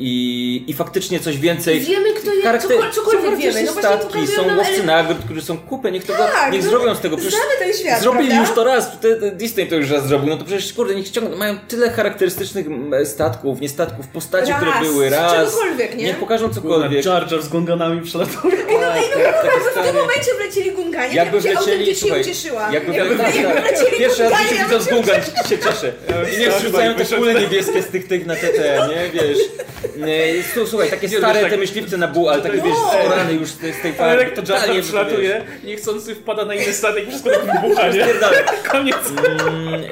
i, i faktycznie coś więcej. Wiemy, kto jest, charakter, cokolwiek są wiemy. No statki, są łowcy nagród, którzy są kupę, niech, tego, tak, niech no, zrobią z tego. Przecież ten świat, zrobili prawda? już to raz, Disney to już raz zrobił, no to przecież kurde, niech ściągną, mają tyle charakterystycznych statków, nie statków, postaci, raz, które były raz. Czegokolwiek, nie? Niech pokażą cokolwiek. Jar Jar z gunganami przelatuje. Ej, no, ej, no, tak, tak, w tym momencie wlecieli gunganie, jakby ja wlecieli, się słuchaj, ucieszyłam. Jakby, jakby, jakby, jakby wlecieli Pierwszy raz w życiu widząc gungan się cieszę. I niech rzucają te kule niebieskie z tych, tych na TT, nie, wiesz. Słuchaj, takie stare te myśliwce na buł, ale takie wiesz, orany już z tej farby. Ale to Jar Jar przelatuje, niechcący wpada na inny statek i wszystko tak wybucha, nie? Koniec.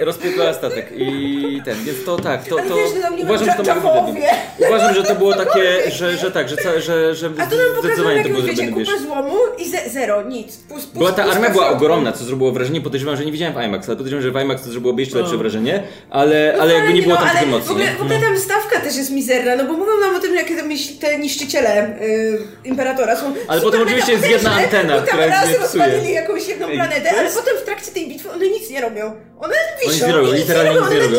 Rozpierdala statek i ten, więc to tak, to, to uważam, że to mogło być Uważam, że to było takie, że, że tak, że, że, że A tu nam pokazują jakąś, wiecie, kupę złomu i ze, zero, nic. Pust, była ta armia była ogromna, co zrobiło wrażenie, podejrzewam, że nie widziałem w IMAX, ale podejrzewam, że w IMAX to zrobiło jeszcze lepsze no. wrażenie, ale, ale jakby nie było tam tych emocji. W ogóle, w ogóle tam stawka też jest mizerna, no bo mówią nam o tym, jakie te niszczyciele y, Imperatora są Ale potem oczywiście jest jedna antena, która raz rozpalili jakąś jedną planetę, ale potem w trakcie tej bitwy one nic nie robią. One wiszą, oni nic nie robią, literalnie nic nie robią.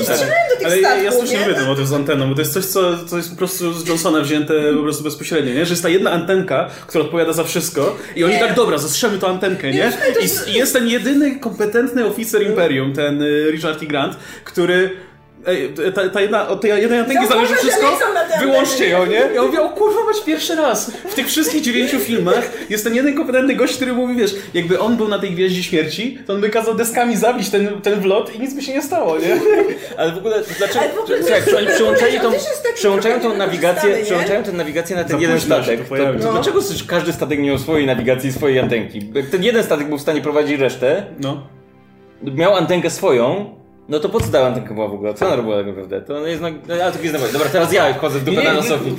do tych Ale statków, ja strasznie lubię ten motyw z anteną, bo to jest coś, co, co jest po prostu z Johnsona wzięte po prostu bezpośrednio, nie? Że jest ta jedna antenka, która odpowiada za wszystko i oni nie. tak, dobra, zastrzelmy tą antenkę, nie? I, I, jest ten jedyny kompetentny oficer Imperium, ten y, Richard E. Grant, który Ej, ta, ta jedna, od tej jednej antenki zależy wszystko, wyłączcie ją, nie? Ja mówię, o kurwa, masz pierwszy raz. W tych wszystkich dziewięciu filmach jest ten jeden kompetentny gość, który mówi, wiesz, jakby on był na tej Gwieździe Śmierci, to on by kazał deskami zabić ten, ten wlot i nic by się nie stało, nie? Ale w ogóle, dlaczego, słuchaj, oni przełączają tą, przełączają tą nawigację, przełączają tę nawigację na ten jeden statek. To, to, dlaczego każdy statek nie miał swojej nawigacji, swojej antenki? Ten jeden statek był w stanie prowadzić resztę, no. miał antenkę swoją, no to po co dała antenkę była w ogóle? Co ona robiła tak naprawdę? To ona jest no, no ale to jest Dobra, teraz ja wchodzę w dupę na Sofii.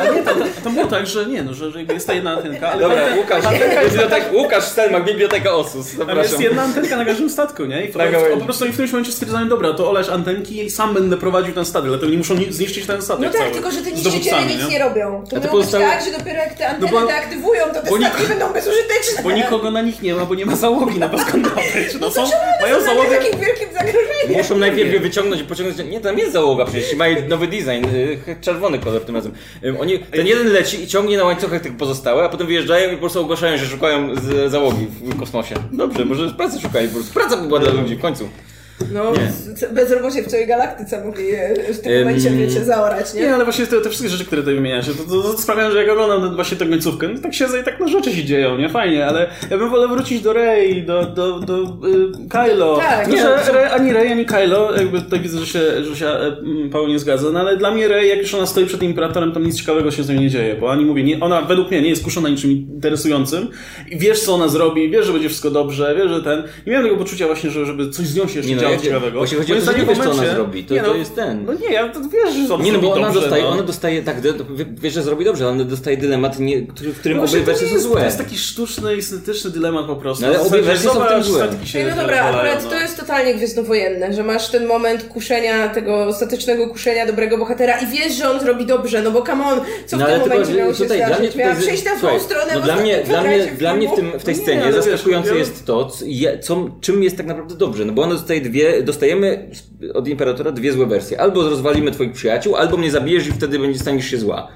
Ale nie, to, to, było tak, że nie, no, że, że jest ta jedna antenka, ale... Dobra, Łukasz, bibliotek, Łukasz Stelmak, Biblioteka Osus, zapraszam. Jest jedna antenka na każdym statku, nie? I tak, po prostu oni w tym momencie stwierdzają, dobra, to oleć antenki i sam będę prowadził ten statek, dlatego nie muszą zniszczyć ten statek No tak, cały. tylko że te niszczyciele nic nie, nie robią. To, to być tak, że dopiero jak te anteny no bo, deaktywują, to te statki będą bezużyteczne. Bo nikogo na nich nie ma, bo nie ma załogi na bezkontaktach. No, no mają załogę... takim wielkim zagrożeniem. Muszą najpierw wyciągnąć i pociągnąć. Nie, tam jest załoga przecież, mają nowy design, y, czerwony kolor tym razem. Oni, ten jeden leci i ciągnie na łańcuchach tych pozostałe, a potem wyjeżdżają i po prostu ogłaszają, że szukają załogi w kosmosie. Dobrze, może pracy szukali po prostu. Praca była dla ludzi w końcu. No, nie. bezrobocie w całej galaktyce mogli w tym momencie, wiecie, zaorać, nie? Nie, ale właśnie te, te wszystkie rzeczy, które tutaj wymieniasz, to, to, to sprawiają, że jak oglądam właśnie tę końcówkę, no tak siedzę i tak na rzeczy się dzieją, nie? Fajnie, ale ja bym wolał wrócić do Rey, do, do, do y, Kylo. Tak, nie, że Rey, ani Rey, ani Kylo, jakby tutaj widzę, że się, że się e, Paweł nie zgadza, no ale dla mnie Rey, jak już ona stoi przed Imperatorem, to nic ciekawego się z nią nie dzieje, bo ani mówię, nie, ona według mnie nie jest kuszona niczym interesującym i wiesz, co ona zrobi, wiesz, że będzie wszystko dobrze, wiesz, że ten... Nie miałem tego poczucia właśnie, że żeby coś z nią się jeszcze no, ciekawego chodzi o to, że nie wiesz, co ona zrobi. To, nie, no, to jest ten. No nie, ja to wiesz, że Nie, no bo ona dobrze, dostaje, no. ona dostaje, tak, wiesz, że zrobi dobrze, ale ona dostaje dylemat, nie, który, w którym no obie wersje są złe. To jest taki sztuczny i syntetyczny dylemat po prostu. No, ale obie wersje są w tym złe. No dobra, akurat no. to jest totalnie gwiezdnowojenne, że masz ten moment kuszenia, tego ostatecznego kuszenia dobrego bohatera i wiesz, że on zrobi dobrze, no bo come on, co w no, tym momencie miał się tutaj, mnie Miała przejść na złą stronę, no dla mnie, dla mnie, dla mnie w, tym, w tej no scenie zaskakujące jest to, co, czym jest tak naprawdę dobrze, no bo ona dostaje dwie, dostajemy od Imperatora dwie złe wersje. Albo rozwalimy twoich przyjaciół, albo mnie zabijesz i wtedy będzie staniesz się zła.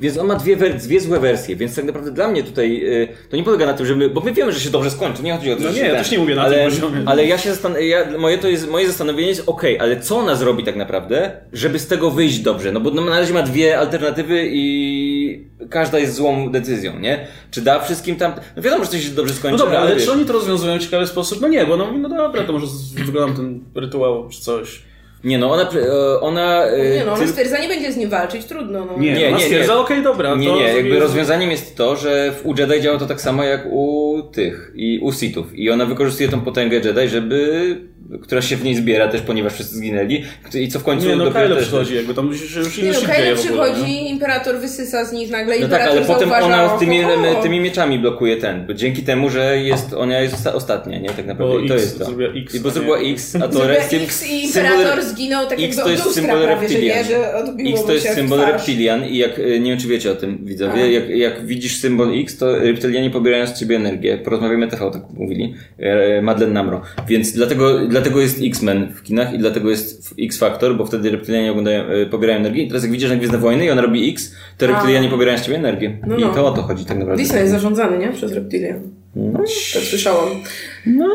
Więc on ma dwie, dwie złe wersje, więc tak naprawdę dla mnie tutaj yy, to nie polega na tym, że my, bo my wiemy, że się dobrze skończy, nie chodzi o to, No nie, ja też nie mówię na ale, tym poziomie. Ale ja się zastan- ja, moje, to jest, moje zastanowienie jest ok, ale co ona zrobi tak naprawdę, żeby z tego wyjść dobrze? No bo no, na razie ma dwie alternatywy i każda jest złą decyzją, nie? Czy da wszystkim tam... No wiadomo, że coś się dobrze skończy, No dobra, ale, ale czy oni to rozwiązują w ciekawy sposób? No nie, bo no, no dobra, to może wyglądam ten rytuał czy coś. Nie no, ona... E, ona e, nie no, ona stwierdza, nie będzie z nim walczyć, trudno. No. Nie, nie, ona stwierdza, okej, okay, dobra. Nie, nie, jakby rozwiązaniem jest to, że w u Jedi działa to tak samo jak u tych i u Sithów. I ona wykorzystuje tą potęgę Jedi, żeby która się w niej zbiera też, ponieważ wszyscy zginęli i co w końcu nie, no dopiero Kylo też... przychodzi, jakby tam już, już nie, no, Kylo przychodzi, imperator wysysa z nich nagle, no tak, ale potem ona tymi, tymi mieczami blokuje ten, bo dzięki temu, że jest, ona jest ostatnia, nie? Tak naprawdę. Bo I to X, jest to. X, I bo zrobiła X, a to jest X i imperator zginął tak X to jest symbol reptilian. X to jest symbol reptilian i jak, e, nie wiem czy wiecie o tym widzowie, jak, jak widzisz symbol X, to reptilianie pobierają z ciebie energię. Porozmawiamy TV, tak mówili. E, Madeleine Namro. Więc dlatego dlatego jest X-Men w kinach i dlatego jest X-Factor, bo wtedy reptylianie oglądają, y, pobierają energię. I teraz jak widzisz na Gwiezdne Wojny i on robi X, to reptylianie pobierają z ciebie energię. No, no. I to o to chodzi tak naprawdę. Disney jest zarządzany, nie? Przez reptylian. No. Tak słyszałam. No.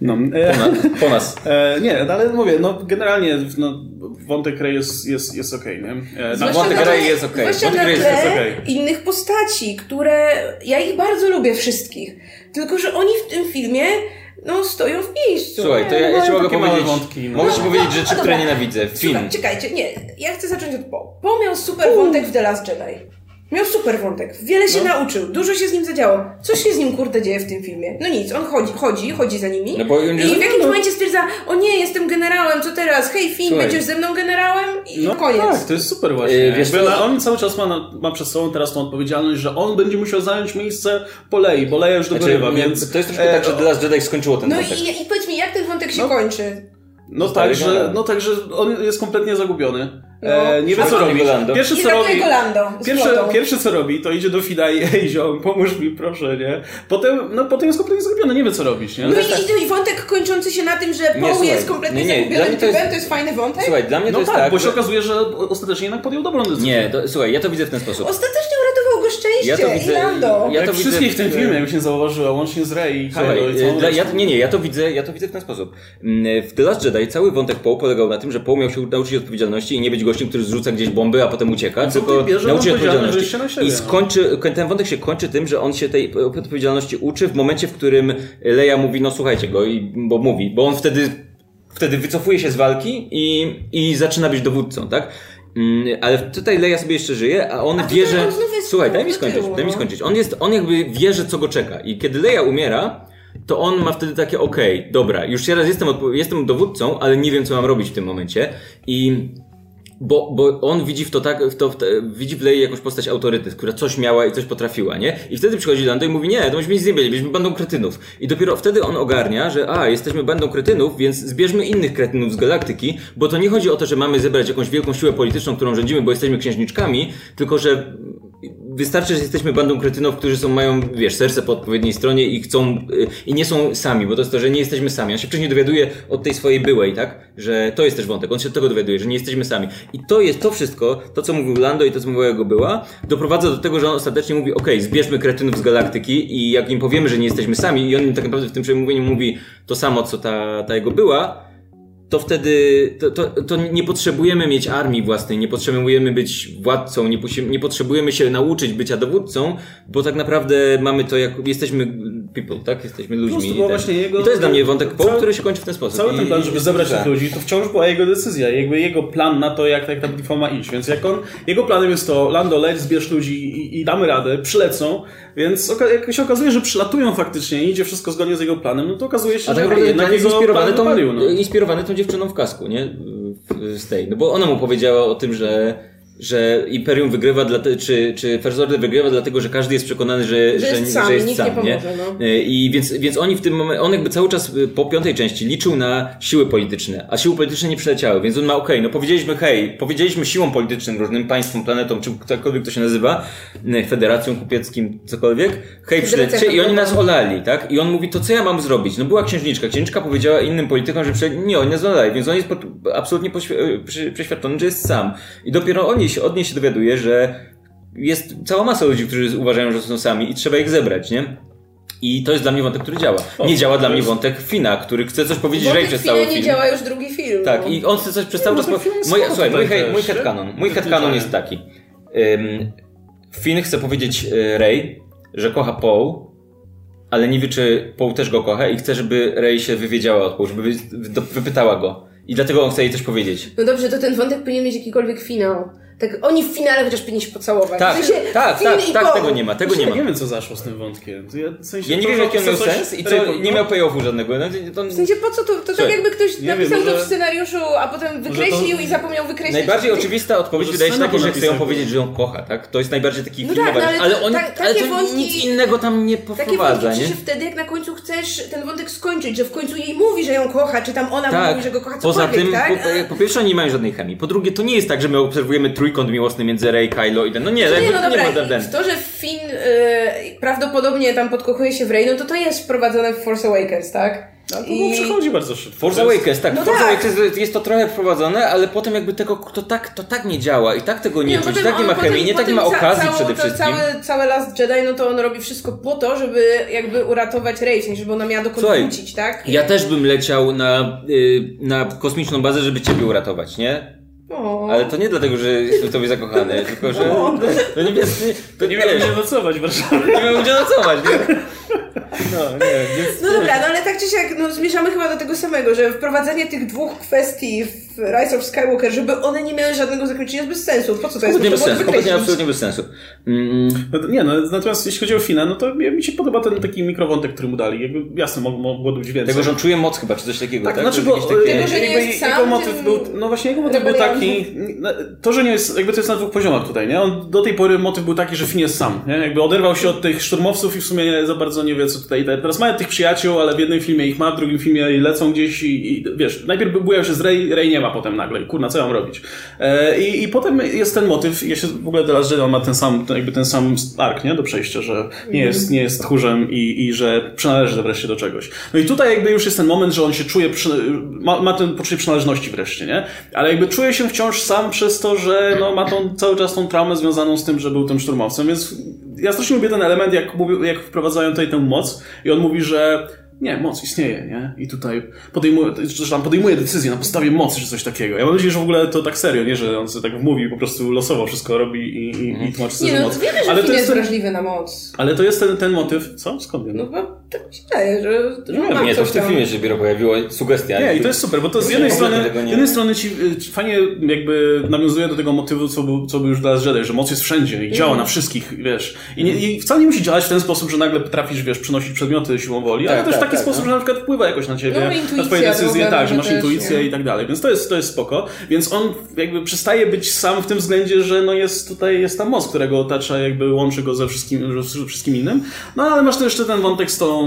No, e, po, nas. Po nas. E, nie, ale mówię, no generalnie no, wątek Rey jest, jest, jest okej, okay, nie? E, wątek Rey jest okej. Okay. Wątek Rey jest okej. Okay. innych postaci, które ja ich bardzo lubię wszystkich. Tylko, że oni w tym filmie no stoją w miejscu. Słuchaj, to ja, ja ci mogę powiedzieć, wątki, no. mogę ci powiedzieć rzeczy, które nienawidzę. Film. Słuchaj, czekajcie, nie, ja chcę zacząć od Po. Po miał super wątek w The Last Jedi. Miał super wątek, wiele się no. nauczył, dużo się z nim zadziało. Co się z nim kurde dzieje w tym filmie? No nic, on chodzi, chodzi, chodzi za nimi no bo i w jakimś no. momencie stwierdza, o nie, jestem generałem, co teraz? Hej Finn, Słuchaj. będziesz ze mną generałem? I no, koniec. Tak, to jest super właśnie. Yy, wiesz, to... On cały czas ma, ma przed sobą teraz tą odpowiedzialność, że on będzie musiał zająć miejsce po Lei, bo Leia już dogorywa, znaczy, więc... To jest troszkę e... tak, że The Last Jedi skończyło ten no wątek. No i, i powiedz mi, jak ten wątek się no. kończy? No tak, że, no tak, że on jest kompletnie zagubiony. No. E, nie wie co robi. Pierwszy co robi. Pierwszy, pierwszy co robi, to idzie do Fida i ej ziom, pomóż mi proszę, nie? Potem, no potem jest kompletnie zagubiony, nie wie co robić, nie? No i, i wątek kończący się na tym, że Paul jest kompletnie nie, nie, zagubiony to jest, to jest fajny wątek. Słuchaj, dla mnie no to jest tak, tak. bo się okazuje, że ostatecznie jednak podjął dobrą decyzję. Nie, to, słuchaj, ja to widzę w ten sposób. Ostatecznie szczęście ja to widzę, Lando. Ja to widzę wszystkich w tym filmie, jakbyś nie zauważyła, łącznie z Rey i Kylo i dla, ja, Nie, nie, ja to, widzę, ja to widzę w ten sposób. Mm, w The Last Jedi cały wątek Poe polegał na tym, że Poe miał się nauczyć odpowiedzialności i nie być gościem, który zrzuca gdzieś bomby, a potem ucieka, no tylko nauczyć odpowiedzialności. I no. skończy, ten wątek się kończy tym, że on się tej odpowiedzialności uczy w momencie, w którym Leia mówi, no słuchajcie go, i, bo mówi, bo on wtedy wtedy wycofuje się z walki i, i zaczyna być dowódcą, tak? Mm, ale tutaj Leia sobie jeszcze żyje, a on a wie, że... Słuchaj, daj mi skończyć, daj mi no. skończyć. On jest, on jakby wie, że co go czeka. I kiedy Leia umiera, to on ma wtedy takie, okej, okay, dobra, już teraz jestem, jestem dowódcą, ale nie wiem, co mam robić w tym momencie. I bo, bo on widzi w to tak, w to, w widzi w Lei jakąś postać autorytet, która coś miała i coś potrafiła, nie? I wtedy przychodzi Lando i mówi, nie, to myśmy nic nie byli, byliśmy bandą kretynów. I dopiero wtedy on ogarnia, że a, jesteśmy bandą kretynów, więc zbierzmy innych kretynów z galaktyki, bo to nie chodzi o to, że mamy zebrać jakąś wielką siłę polityczną, którą rządzimy, bo jesteśmy księżniczkami, tylko że wystarczy, że jesteśmy bandą kretynów, którzy są, mają, wiesz, serce po odpowiedniej stronie i chcą, y, i nie są sami, bo to jest to, że nie jesteśmy sami. On się wcześniej dowiaduje od tej swojej byłej, tak? Że to jest też wątek. On się od tego dowiaduje, że nie jesteśmy sami. I to jest to wszystko, to co mówił Lando i to co mówiła jego była, doprowadza do tego, że on ostatecznie mówi, ok, zbierzmy kretynów z galaktyki i jak im powiemy, że nie jesteśmy sami i on im tak naprawdę w tym przemówieniu mówi to samo, co ta, ta jego była, to wtedy to, to, to, nie potrzebujemy mieć armii własnej, nie potrzebujemy być władcą, nie, nie, potrzebujemy się nauczyć bycia dowódcą, bo tak naprawdę mamy to, jak jesteśmy people, tak? Jesteśmy ludźmi. I, tak. jego, I to jest dla mnie wątek cały, który się kończy w ten sposób. Cały ten plan, żeby zebrać tych ludzi, to wciąż była jego decyzja, jakby jego plan na to, jak, jak ta bitwa ma iść. Więc jak on, jego planem jest to, Lando, leć, zbierz ludzi i, i damy radę, przylecą, więc jak się okazuje, że przylatują faktycznie i idzie wszystko zgodnie z jego planem, no to okazuje się, A tak że jednak jest inspirowany tą, no. inspirowany tą dziewczyną w kasku, nie? Z tej. No bo ona mu powiedziała o tym, że że Imperium wygrywa, dla te, czy, czy First Order wygrywa dlatego, że każdy jest przekonany, że, że, że jest sam, że jest sam nie? Pomoże, no. E, I więc, więc oni w tym momencie, on jakby cały czas e, po piątej części liczył na siły polityczne, a siły polityczne nie przyleciały, więc on ma okej, okay, no powiedzieliśmy hej, powiedzieliśmy siłom politycznym, różnym państwom, planetom, czy ktokolwiek to się nazywa, e, federacją kupieckim, cokolwiek, hej, przylećcie i oni nas olali, tak? I on mówi, to co ja mam zrobić? No była księżniczka, księżniczka powiedziała innym politykom, że prze... nie, oni nas olali, więc on jest absolutnie przeświadczony, że jest sam. I dopiero oni się, od niej się dowiaduje, że jest cała masa ludzi, którzy uważają, że są sami i trzeba ich zebrać, nie? I to jest dla mnie wątek, który działa. Nie działa dla mnie wątek Fina, który chce coś powiedzieć Ray przez cały film. nie działa już drugi film. Tak, no. i on chce coś przez cały no, czas... Moja, słuchaj, mój, mój headcanon, mój headcanon jest taki. Um, Finn chce powiedzieć Ray, że kocha Paul, ale nie wie, czy Paul też go kocha i chce, żeby Ray się wywiedziała od Paul, żeby wypytała go. I dlatego on chce jej coś powiedzieć. No dobrze, to ten wątek powinien mieć jakikolwiek finał. Tak, oni w finale chociaż powinni się pocałować. Tak, w sensie, tak, tak, tak, tego nie ma, tego nie ma. Nie wiem, co zaszło z tym wątkiem. Ja, w sensie, ja nie wiem, jaki on miał sens i co, nie miał payoffu żadnego. No, to... W sensie, po co to? To tak jakby ktoś napisał wiem, to w scenariuszu, a potem wykreślił to... i zapomniał wykreślić. Najbardziej oczywista odpowiedź wydaje się taka, że chce ją powiedzieć, że ją kocha, tak? To jest najbardziej taki no filmowy, tak, no, ale, ale, on, ta, ale to wątki, nic innego tam nie poprowadza, takie nie? wtedy, jak na końcu chcesz ten wątek skończyć, że w końcu jej mówi, że ją kocha, czy tam ona tak. mówi, że go kocha, Poza tym, po pierwsze, oni nie mają żadnej chemii. Po drugie, to nie jest tak, że my obserwujemy trójkąt miłosny między Rey, Kylo i ten. No nie, no nie, no dobra, nie ma To, że Finn y, prawdopodobnie tam podkochuje się w Rey, no to to jest wprowadzone w Force Awakens, tak? No, to I... przychodzi bardzo szybko. Force Awakens, tak. No Force tak. Awakens jest to trochę wprowadzone, ale potem jakby tego, to tak, to tak nie działa i tak tego nie, nie czuć, tak nie ma chemii, nie tak nie ma okazji ca przede wszystkim. Cały, cały Last Jedi, no to on robi wszystko po to, żeby jakby uratować Rey, żeby ona miała dokąd Słuchaj, wrócić, tak? Ja też bym leciał na, y, na kosmiczną bazę, żeby ciebie uratować, nie? O. Ale to nie dlatego, że jestem w tobie zakochany, tylko że. No nie, wiesz, to nie, nie miałem gdzie nocować w Warszawie. Nie miałem gdzie nocować, nie? No, nie, więc... no dobra, no ale tak czy siak no, zmierzamy chyba do tego samego, że wprowadzenie tych dwóch kwestii w Rise of Skywalker, żeby one nie miały żadnego zakończenia jest bez sensu. Po co to jest? Nie bez sensu, kompletnie absolutnie bez sensu. Mm. No, nie, no natomiast jeśli chodzi o Fina, no to mi się podoba ten taki mikrowątek, który mu dali. Jakby jasne, mogło być więcej. Tego, że on czuje moc chyba, czy coś takiego, tak? tak? Znaczy, bo, takie... tego, że nie jest sam, jego motyw był, no właśnie jego motyw był taki, to, że nie jest, jakby to jest na dwóch poziomach tutaj, nie? On do tej pory motyw był taki, że Finn jest sam, nie? Jakby oderwał się od tych szturmowców i w sumie nie, za bardzo nie wie, co tutaj. Teraz mają tych przyjaciół, ale w jednym filmie ich ma, w drugim filmie lecą gdzieś i, i wiesz, najpierw bujają się z Rey, Rey nie ma potem nagle. Kurna, co mam robić? E, i, I potem jest ten motyw, ja się w ogóle teraz, że on ma ten sam, jakby ten sam ark, nie? Do przejścia, że nie jest, nie jest tchórzem i, i że przynależy wreszcie do czegoś. No i tutaj jakby już jest ten moment, że on się czuje, przy, ma, ma ten poczucie przynależności wreszcie, nie? Ale jakby czuje się wciąż sam przez to, że no, ma tą, cały czas tą traumę związaną z tym, że był tym szturmowcem, więc ja strasznie lubię ten element, jak, jak wprowadzają tutaj tę moc i on mówi, że nie, moc istnieje, nie? I tutaj podejmuje, czy tam podejmuje decyzję na podstawie mocy, czy coś takiego. Ja mam nadzieję, że w ogóle to tak serio, nie? Że on sobie tak mówi, po prostu losowo wszystko robi i, i, i tłumaczy sobie nie, no, moc. Wiemy, że ale to jest wrażliwy na moc. Ale to jest ten, ten motyw, co? Skąd wiem? No bo tak mi się wydaje, że, że nie, mam nie, to w tym filmie się dopiero pojawiła sugestia. Nie, i to jest super, bo to z jednej strony, z jednej strony ci fajnie jakby nawiązuje do tego motywu, co był, co był już dla Jedi, że moc jest wszędzie i działa mm. na wszystkich, wiesz. I, nie, I wcale nie musi działać w ten sposób, że nagle potrafisz, wiesz, przynosić przedmioty siłą woli, tak, ale też w taki tak, sposób, no. że na przykład wpływa jakoś na ciebie, no, na twoje decyzje, tak, że masz intuicję nie? i tak dalej. Więc to jest, to jest spoko. Więc on jakby przestaje być sam w tym względzie, że no jest tutaj, jest ta moc, którego otacza, jakby łączy go ze wszystkim, ze wszystkim innym. No ale masz też jeszcze ten wątek z tą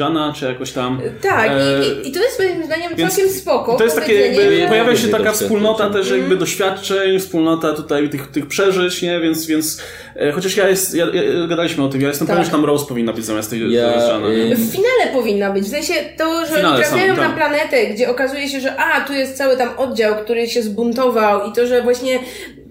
Jana, czy jakoś tam. Tak, e... i, i, to jest moim zdaniem całkiem spoko. To jest takie jakby, pojawia się taka wspólnota też jakby mm. doświadczeń, wspólnota tutaj tych, tych przeżyć, nie? Więc, więc e, chociaż ja jest, ja, ja, gadaliśmy o tym, ja jestem tak. pewien, że tam Rose powinna być zamiast tej ja, Jana. W finale powinna być, w sensie to, że oni trafiają na planetę, gdzie okazuje się, że a, tu jest cały tam oddział, który się zbuntował i to, że właśnie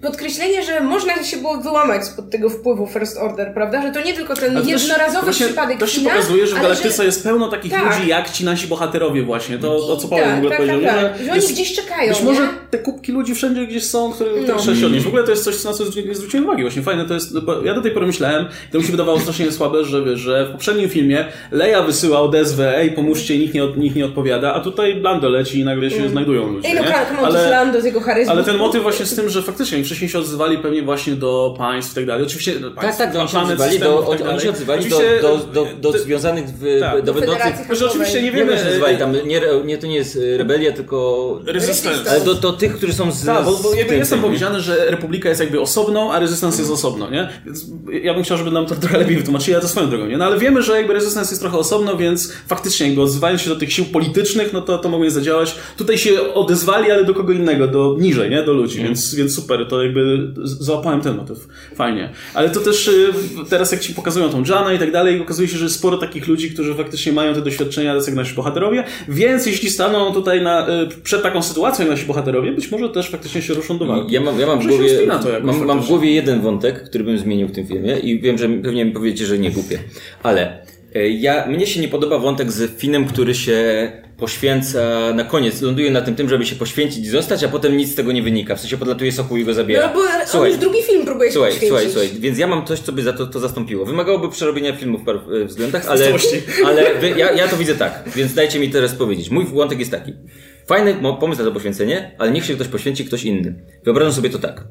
podkreślenie, że można się było wyłamać spod tego wpływu First Order, prawda? Że to nie tylko ten też, jednorazowy właśnie, przypadek To się kina, pokazuje, że w Galaktyce że... jest pełno takich tak. ludzi, jak ci nasi bohaterowie właśnie. To, to co Paweł tak, w ogóle tak, powiedział. Tak, tak. Że, że oni gdzieś czekają, Być może te kubki ludzi wszędzie gdzieś są, które no. trzeba się odnieść. W ogóle to jest coś, na co nie zwróciłem uwagi. Właśnie fajne to jest, bo ja do tej pory myślałem, to mi się wydawało strasznie słabe, że, że w poprzednim filmie Leia wysyła odezwę, ej, pomóżcie, nikt nie, nikt nie odpowiada, a tutaj Lando leci i nagle się mm. znajdują ludzie. Ej, no tak, ale, Lando z jego charyzmą. Ale ten motyw właśnie z tym, że faktycznie wcześniej się odzywali pewnie właśnie do państw i tak dalej. Oczywiście no, państw, tak, tak, oni się odzywali, do, tak oni się odzywali do, do, do, do, do związanych w, tak, do będących... Że oczywiście nie wiemy... Nie nazywali tam, nie, nie, to nie jest rebelia, tylko... Resistance. Ale do, do tych, którzy są z... Tak, bo, bo jakby jest tam powiedziane, że Republika jest jakby osobną, a Resistance jest osobno, nie? Więc ja bym chciał, żeby nam to trochę lepiej wytłumaczyli, ale to swoją drogą, nie? No ale wiemy, że jakby Resistance jest trochę osobno, więc faktycznie jakby odzywając się do tych sił politycznych, no to, to mogą zadziałać. Tutaj się odezwali, ale do kogo innego, do niżej, nie? Do ludzi, mm. więc, więc super, to jakby załapałem ten motyw. Fajnie. Ale to też y, teraz jak ci pokazują tą Jana i tak dalej, okazuje się, że jest sporo takich ludzi, którzy faktycznie mają te doświadczenia, tacy jak nasi bohaterowie, więc jeśli staną tutaj na, y, przed taką sytuacją jak nasi bohaterowie, być może też faktycznie się ruszą do walki. Ja mam, ja mam, w, głowie, mam, mam w głowie jeden wątek, który bym zmienił w tym filmie i wiem, że pewnie mi powiecie, że nie głupie. Ale e, ja, mnie się nie podoba wątek z Finem, który się poświęca na koniec, ląduje na tym tym, żeby się poświęcić i zostać, a potem nic z tego nie wynika. W sensie podlatuje soku i go zabiera. No bo słuchaj, już drugi film próbuje się słuchaj, słuchaj, słuchaj, więc ja mam coś, co by za to, to zastąpiło. Wymagałoby przerobienia filmu w paru e, względach, ale, ale wy, ja, ja to widzę tak, więc dajcie mi teraz powiedzieć. Mój wątek jest taki. Fajny pomysł na to poświęcenie, ale niech się ktoś poświęci, ktoś inny. Wyobrażam sobie to tak.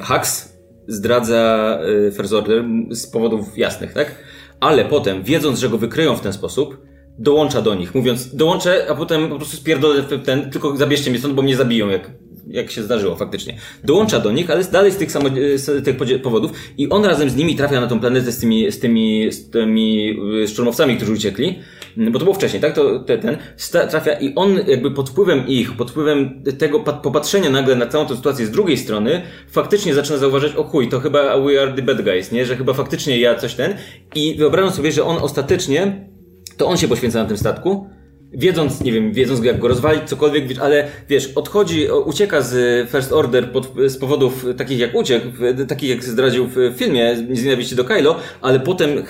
Hux zdradza e, First Order z powodów jasnych, tak? Ale potem, wiedząc, że go wykryją w ten sposób, dołącza do nich, mówiąc, dołączę, a potem po prostu spierdolę ten, tylko zabierzcie mnie stąd, bo mnie zabiją, jak, jak się zdarzyło faktycznie. Dołącza do nich, ale dalej z tych, samo, z tych powodów i on razem z nimi trafia na tą planetę z tymi, z tymi, z tymi y, szturmowcami, którzy uciekli, bo to było wcześniej, tak? To te, ten trafia i on jakby pod wpływem ich, pod wpływem tego popatrzenia nagle na całą tę sytuację z drugiej strony, faktycznie zaczyna zauważać, o chuj, to chyba we are the bad guys, nie? Że chyba faktycznie ja coś ten i wyobrażam sobie, że on ostatecznie to on się poświęca na tym statku, wiedząc, nie wiem, wiedząc jak go rozwalić, cokolwiek, ale wiesz, odchodzi, ucieka z First Order pod, z powodów takich jak uciekł, takich jak zdradził w filmie z nienawiści do Kylo, ale potem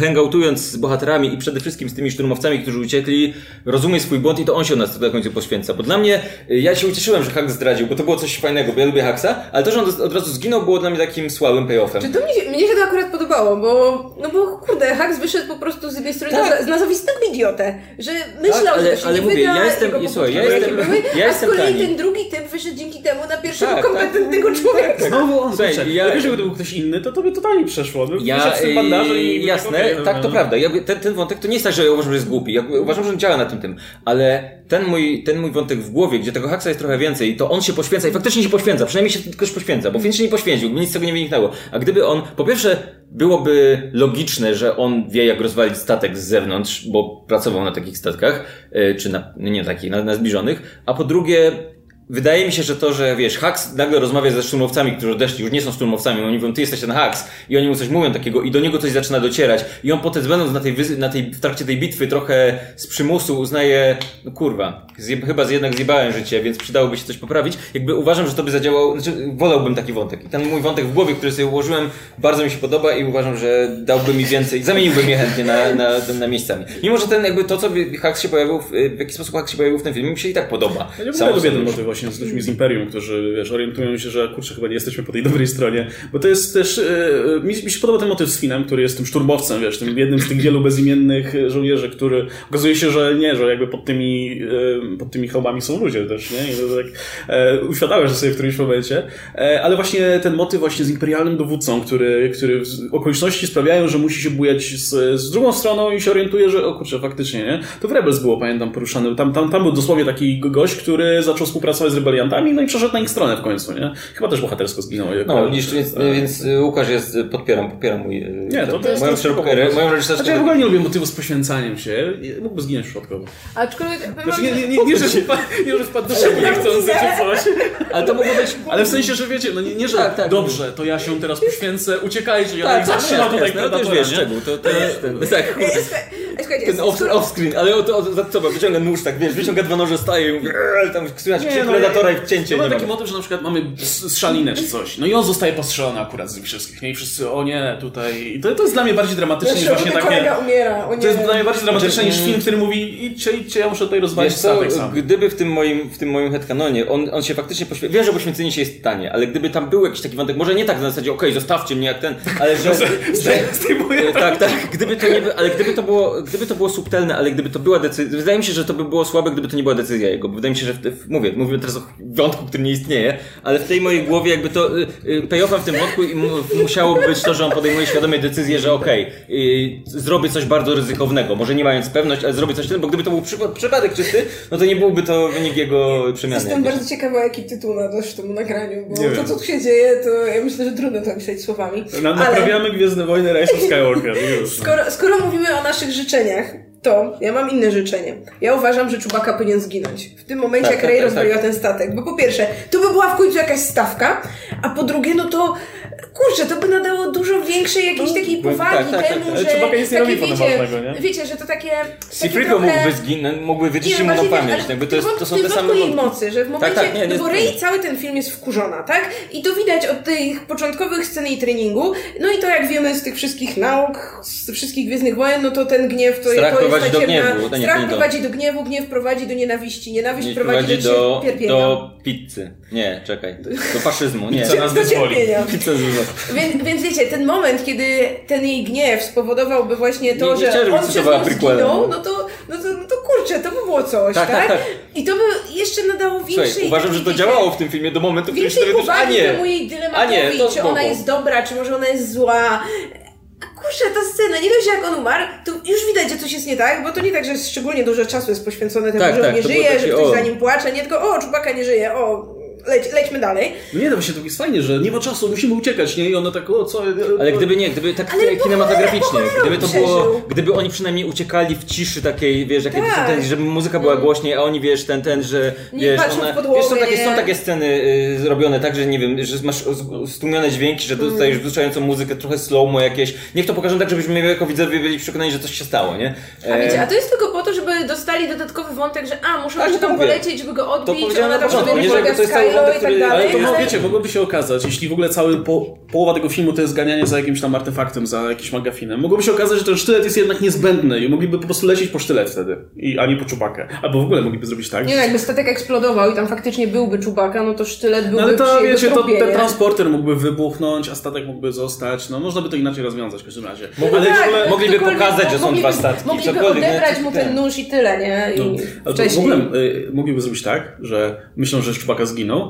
hangoutując z bohaterami i przede wszystkim z tymi szturmowcami, którzy uciekli, rozumie swój błąd i to on się nas na końcu poświęca. Bo dla mnie, ja się ucieszyłem, że Hux zdradził, bo to było coś fajnego, bo ja lubię Huxa, ale to, że on od razu zginął, było dla mnie takim słabym payoffem. Czy to mnie, mnie się to akurat podobało, bo, no bo kurde, Hux wyszedł po prostu z jednej strony tak. z nazowistego idiotę, że my myślał, ale, że to ale mówię, ja jestem, słuchaj, ja jestem, były, ja jestem a z kolei ten drugi typ wyszedł dzięki temu na pierwszego tak, tak. kompetentnego tak, człowieka. Tak, Znowu on Słuchaj, ja, gdyby to był ktoś inny, to to by totalnie przeszło. By ja, z tym i jasne, okay, tak, to no. prawda. Ja, ten, ten wątek to nie jest tak, że ja uważam, że jest głupi. Ja uważam, że on działa na tym tym. Ale ten mój, ten mój wątek w głowie, gdzie tego haksa jest trochę więcej, to on się poświęca i faktycznie się poświęca. Przynajmniej się ktoś poświęca, bo Finn się nie poświęcił, nic z tego nie wyniknęło. A gdyby on, po pierwsze, byłoby logiczne, że on wie, jak rozwalić statek z zewnątrz, bo pracował na takich statkach, e, czy na, nie takich, na, na zbliżonych, a po drugie, wydaje mi się, że to, że wiesz, Hux nagle rozmawia ze szturmowcami, którzy odeszli, już nie są szturmowcami, oni mówią, ty jesteś ten Hux i oni mu coś mówią takiego i do niego coś zaczyna docierać i on potem będąc na tej, na tej, w trakcie tej bitwy trochę z przymusu uznaje, no kurwa, zje, chyba jednak zjebałem życie, więc przydałoby się coś poprawić. Jakby uważam, że to by zadziałał, znaczy wolałbym taki wątek. I ten mój wątek w głowie, który sobie ułożyłem, bardzo mi się podoba i uważam, że dałby mi więcej, zamieniłbym je chętnie na, na, na miejscami. Mimo, że ten jakby to, co Hux się pojawił, w, w jaki sposób Hux się pojawił w tym filmie, mi się i tak podoba. Ja nie lubię ten motyw właśnie z ludźmi z Imperium, którzy wiesz, orientują się, że kurczę, chyba nie jesteśmy po tej dobrej stronie. Bo to jest też, e, mi, mi się podoba ten motyw z Finem, który jest tym szturmowcem, wiesz, tym jednym z tych wielu bezimiennych żołnierzy, który okazuje się, że nie, że jakby pod tymi, e, pod tymi hełmami są ludzie też, nie? I to tak e, uświadamiasz sobie w którymś momencie. E, ale właśnie ten motyw właśnie z imperialnym dowódcą, który, który okoliczności sprawiają, że musi się bujać z, z drugą stroną i się orientuje, że o kurczę, faktycznie, nie? To w Rebels było, pamiętam, poruszany. Tam, tam, tam był dosłownie taki gość, który zaczął współpracować z rebeliantami, no i przeszedł na ich stronę w końcu, nie? Chyba też bohatersko zginął. No, więc, więc, więc Łukasz jest, podpieram, popieram mój, nie, to, to jest moją reżyserską. Znaczy, ja w ogóle nie lubię motywu z poświęcaniem się. Mógłby zginąć przypadkowo. Aczkolwiek... Znaczy, nie, nie, nie, nie, że, nie, że wpadł do siebie nie chcąc czy coś. Ale to mogło być... Ale w sensie, że wiecie, no nie, nie że tak, tak, dobrze, to ja się teraz poświęcę, uciekajcie, ja tak, zatrzymam tutaj no, to już wiesz, szczegół, to, to jest ten... Tak, ten off-screen, ale to, to, co, wyciąga nóż, tak wiesz, wyciąga dwa noże, staje i tam słychać krzyk predatora i wcięcie. Był taki motyw, że na przykład mamy szalinę czy coś, no i on zostaje postrzelony akurat z nich wszystkich, nie? I wszyscy, o nie, tutaj... I to, to jest dla mnie bardziej dramatyczne niż właśnie takie... umiera, To jest dla mnie bardziej dramatyczne niż film, który mówi idźcie, idźcie, ja muszę tutaj rozwalić statek sam. Gdyby w tym moim, w tym moim headcanonie on, on się faktycznie poświęcił, wiem, że poświęcenie się jest tanie, ale gdyby tam był jakiś taki wątek, może nie tak na zasadzie, okej, okay, zostawcie mnie jak ten, ale że... że tak, tak, gdyby to nie by, ale gdyby to było, gdyby to było subtelne, ale gdyby to była decyzja, wydaje mi się, że to by było słabe, gdyby to nie była decyzja jego, bo wydaje mi się, że w, w, mówię, mówimy teraz o wątku, który nie istnieje, ale w tej mojej głowie jakby to y, y, payoffem w tym wątku musiałoby być to, że on podejmuje świadomie decyzję, że okej, okay, y, zrobię coś bardzo ryzykownego, może nie mając pewność, ale zrobię coś, bo gdyby to był przypadek czysty, no to nie byłby to wynik jego przemiany. Jestem bardzo ciekawa, jaki tytuł nadasz temu nagraniu, bo nie to, wiem. co tu się dzieje, to ja myślę, że trudno to opisać słowami. Na, ale... Naprawiamy Gwiezdne Wojny Rise of Skywalker. skoro, skoro mówimy o naszych życzeniach, to ja mam inne życzenie. Ja uważam, że Czubaka powinien zginąć. W tym momencie, tak, jak Rey tak, tak, rozwaliła tak. ten statek. Bo po pierwsze, to by była w końcu jakaś stawka, a po drugie, no to kurczę, to by nadało dużo większej jakiejś no, takiej powagi tak, tak, temu, tak, że... Czubaka nic nie robi wiecie, ważnego, nie? Wiecie, że to takie... Seafrico trochę... mógłby zginąć, mógłby wyciszyć mu na pamięć. Jakby to, jest, to są te same... jej mocy, że w momencie... Tak, tak, nie, nie, bo Rey cały ten film jest wkurzona, tak? I to widać od tych początkowych scen i treningu. No i to jak wiemy z tych wszystkich nauk, z wszystkich Gwiezdnych Wojen, no to ten gniew to, Strach to jest prowadzi do gniewu. Strach prowadzi do gniewu, gniew prowadzi do nienawiści, nienawiść prowadzi, do, do pizzy. Nie, czekaj. Do faszyzmu. Nie. Pizza nas wyzwoli. Pizza więc, więc wiecie, ten moment, kiedy ten jej gniew spowodował właśnie to, nie, nie że on się zginął, no to, no, to, no to kurczę, to by było coś, tak? tak? tak, tak. I to by jeszcze nadało większej... Słuchaj, uważam, że to działało w tym filmie do momentu, w którym się dowiesz, a nie. temu jej dylematowi, czy ona jest dobra, czy może ona jest zła kurczę, ta scena, nie dość jak on umarł, to już widać, że coś jest nie tak, bo to nie tak, że szczególnie dużo czasu jest poświęcone temu, tak, że on tak, nie żyje, że ktoś o. za nim płacze, nie tylko o, czubaka nie żyje, o, leć, lećmy dalej. No nie, to właśnie to jest fajnie, że nie ma czasu, musimy uciekać, nie? I ona tak, o co... Ale gdyby nie, gdyby tak Ale kinematograficznie, gdyby to było, gdyby oni przynajmniej uciekali w ciszy takiej, wiesz, jak tak. ten, żeby muzyka była mm. głośniej, a oni, wiesz, ten, ten, że, nie wiesz, ona, podłogę, wiesz, są takie, są takie sceny y, zrobione tak, że nie wiem, że masz stłumione dźwięki, że dostajesz mm. wzruszającą muzykę, trochę slow-mo jakieś. Niech to pokażą tak, żebyśmy jako widzowie byli przekonani, że coś się stało, nie? A wiecie, a to jest tylko po to, żeby dostali dodatkowy wątek, że a, muszą tak, tam polecieć, żeby go odbić, ona tam sobie nie polega z Kylo i tak dalej to no, wiecie, mogłoby się okazać, jeśli w ogóle cały po, połowa tego filmu to jest ganianie za jakimś tam artefaktem, za jakimś magafinem, mogłoby się okazać, że ten sztylet jest jednak niezbędny i mogliby po prostu lecieć po sztylet wtedy, i, a nie po czubakę. Albo w ogóle mogliby zrobić tak. Nie, jakby statek eksplodował i tam faktycznie byłby czubaka, no to sztylet byłby No ale to wiecie, to ten transporter mógłby wybuchnąć, a statek mógłby zostać, no można by to inaczej rozwiązać w każdym razie. Ale tak, ogóle, mogliby pokazać, że są dwa statki. Mogliby odebrać mu ten nóż i tyle, nie? I no, wcześniej. W ogóle y, mogliby zrobić tak, że myślą, że czubaka zginął,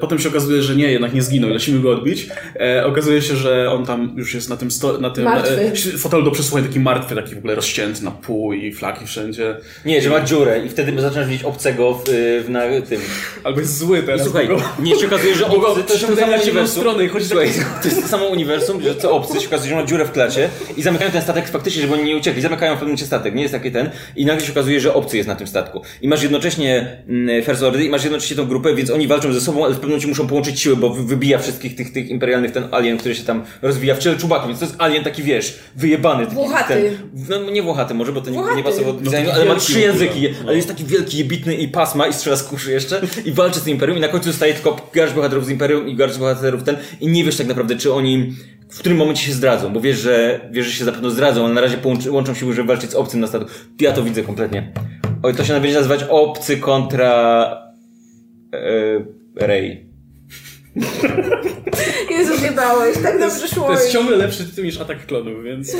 potem się okazuje, że nie, jednak nie zginął, lecimy go odbić. E, okazuje się, że on tam już jest na tym, sto, na tym e, fotelu do przesłuchania taki martwy, taki w ogóle rozcięty na pół i flaki wszędzie. Nie, że ma dziurę i wtedy zaczynasz widzieć obcego w, w na tym. Albo jest zły teraz. I słuchaj, nie się okazuje, że obcy to jest to samo uniwersum. Stronę i chodzi słuchaj, to jest to samo uniwersum, że co obcy się okazuje, że ma dziurę w klacie i zamykają ten statek faktycznie, żeby oni nie uciekli. Zamykają w pewnym momencie statek, nie jest taki ten i nagle się okazuje, że obcy jest na tym statku. I masz jednocześnie mm, First Order i masz jednocześnie tą grupę, więc oni walczą ze sobą, ale w pewnym momencie muszą połączyć siły, bo wybija wszystkich tych, tych imperialnych ten alien, który się tam rozwija w czele czubaki, więc to jest alien taki, wiesz, wyjebany. Taki, włochaty. Ten, no nie włochaty może, bo to nie, nie pasowało do designu, no, ale ma trzy języki, no. ale jest taki wielki, jebitny i pasma i strzela z kuszy jeszcze i walczy z tym Imperium i na końcu zostaje tylko garść bohaterów z Imperium i garść bohaterów ten i nie wiesz tak naprawdę, czy oni w którym momencie się zdradzą, bo wiesz, że, wiesz, że się zapewne zdradzą, ale na razie połączy, łączą siły, żeby walczyć z obcym na statku. Ja to widzę kompletnie. Oj, to się będzie nazywać obcy kontra... Yy, Rey. Jezu, zjebałeś, tak dobrze szło. To jest ciągle lepszy tytuł niż Atak Klonów, więc...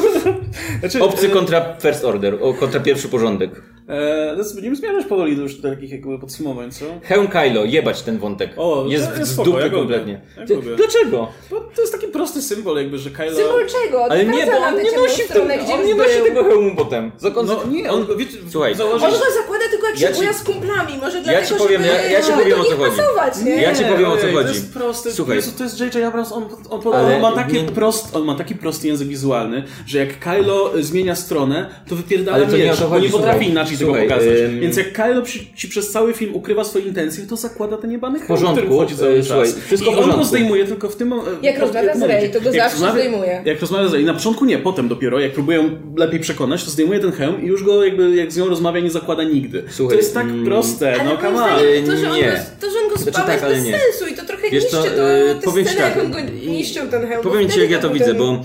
znaczy, Obcy kontra First Order, kontra pierwszy porządek. Eee, będziemy zmierzać powoli do już takich jakby podsumowań, co? Hełm Kylo, jebać ten wątek. O, jest, dupy ja kompletnie. Ja dlaczego? Bo to jest taki prosty symbol jakby, że Kylo... Symbol czego? Ale nie, bo on nie nosi, stronę, on nie nosi tego hełmu potem. Zakon... No nie, on, wiecie, Słuchaj, założyć... on go zakłada tylko jak się buja z kumplami, może dlatego, ja ci powiem, ja, ja ci powiem o co chodzi. nie? Ja ci powiem o co chodzi. To jest proste, Słuchaj. Jezu, to jest J.J. Abrams, on, on, on, ma takie prost, on ma taki prosty język wizualny, że jak Kylo zmienia stronę, to wypierdala miecz, bo nie potrafi inaczej tego pokazać. Więc jak Kylo ci przez cały film ukrywa swoje intencje, to zakłada ten jebany hełm, który wchodzi cały e, czas. Wszystko I on to zdejmuje tylko w tym momencie. Jak rozmawia z Rey, to go zawsze zdejmuje. Jak rozmawia z Rey, na początku nie, potem dopiero, jak próbują lepiej przekonać, to zdejmuje ten hełm i już go jakby, jak z nią rozmawia, nie zakłada nigdy. Słuchaj, to jest tak mm, proste, no come on. To, że on go, to, że on go znaczy, tak, bez nie. sensu i to trochę Wiesz niszczy to, to, to powiem sceny, tak, jak on go niszczył ten hełm. Powiem Ci, jak ja to widzę, bo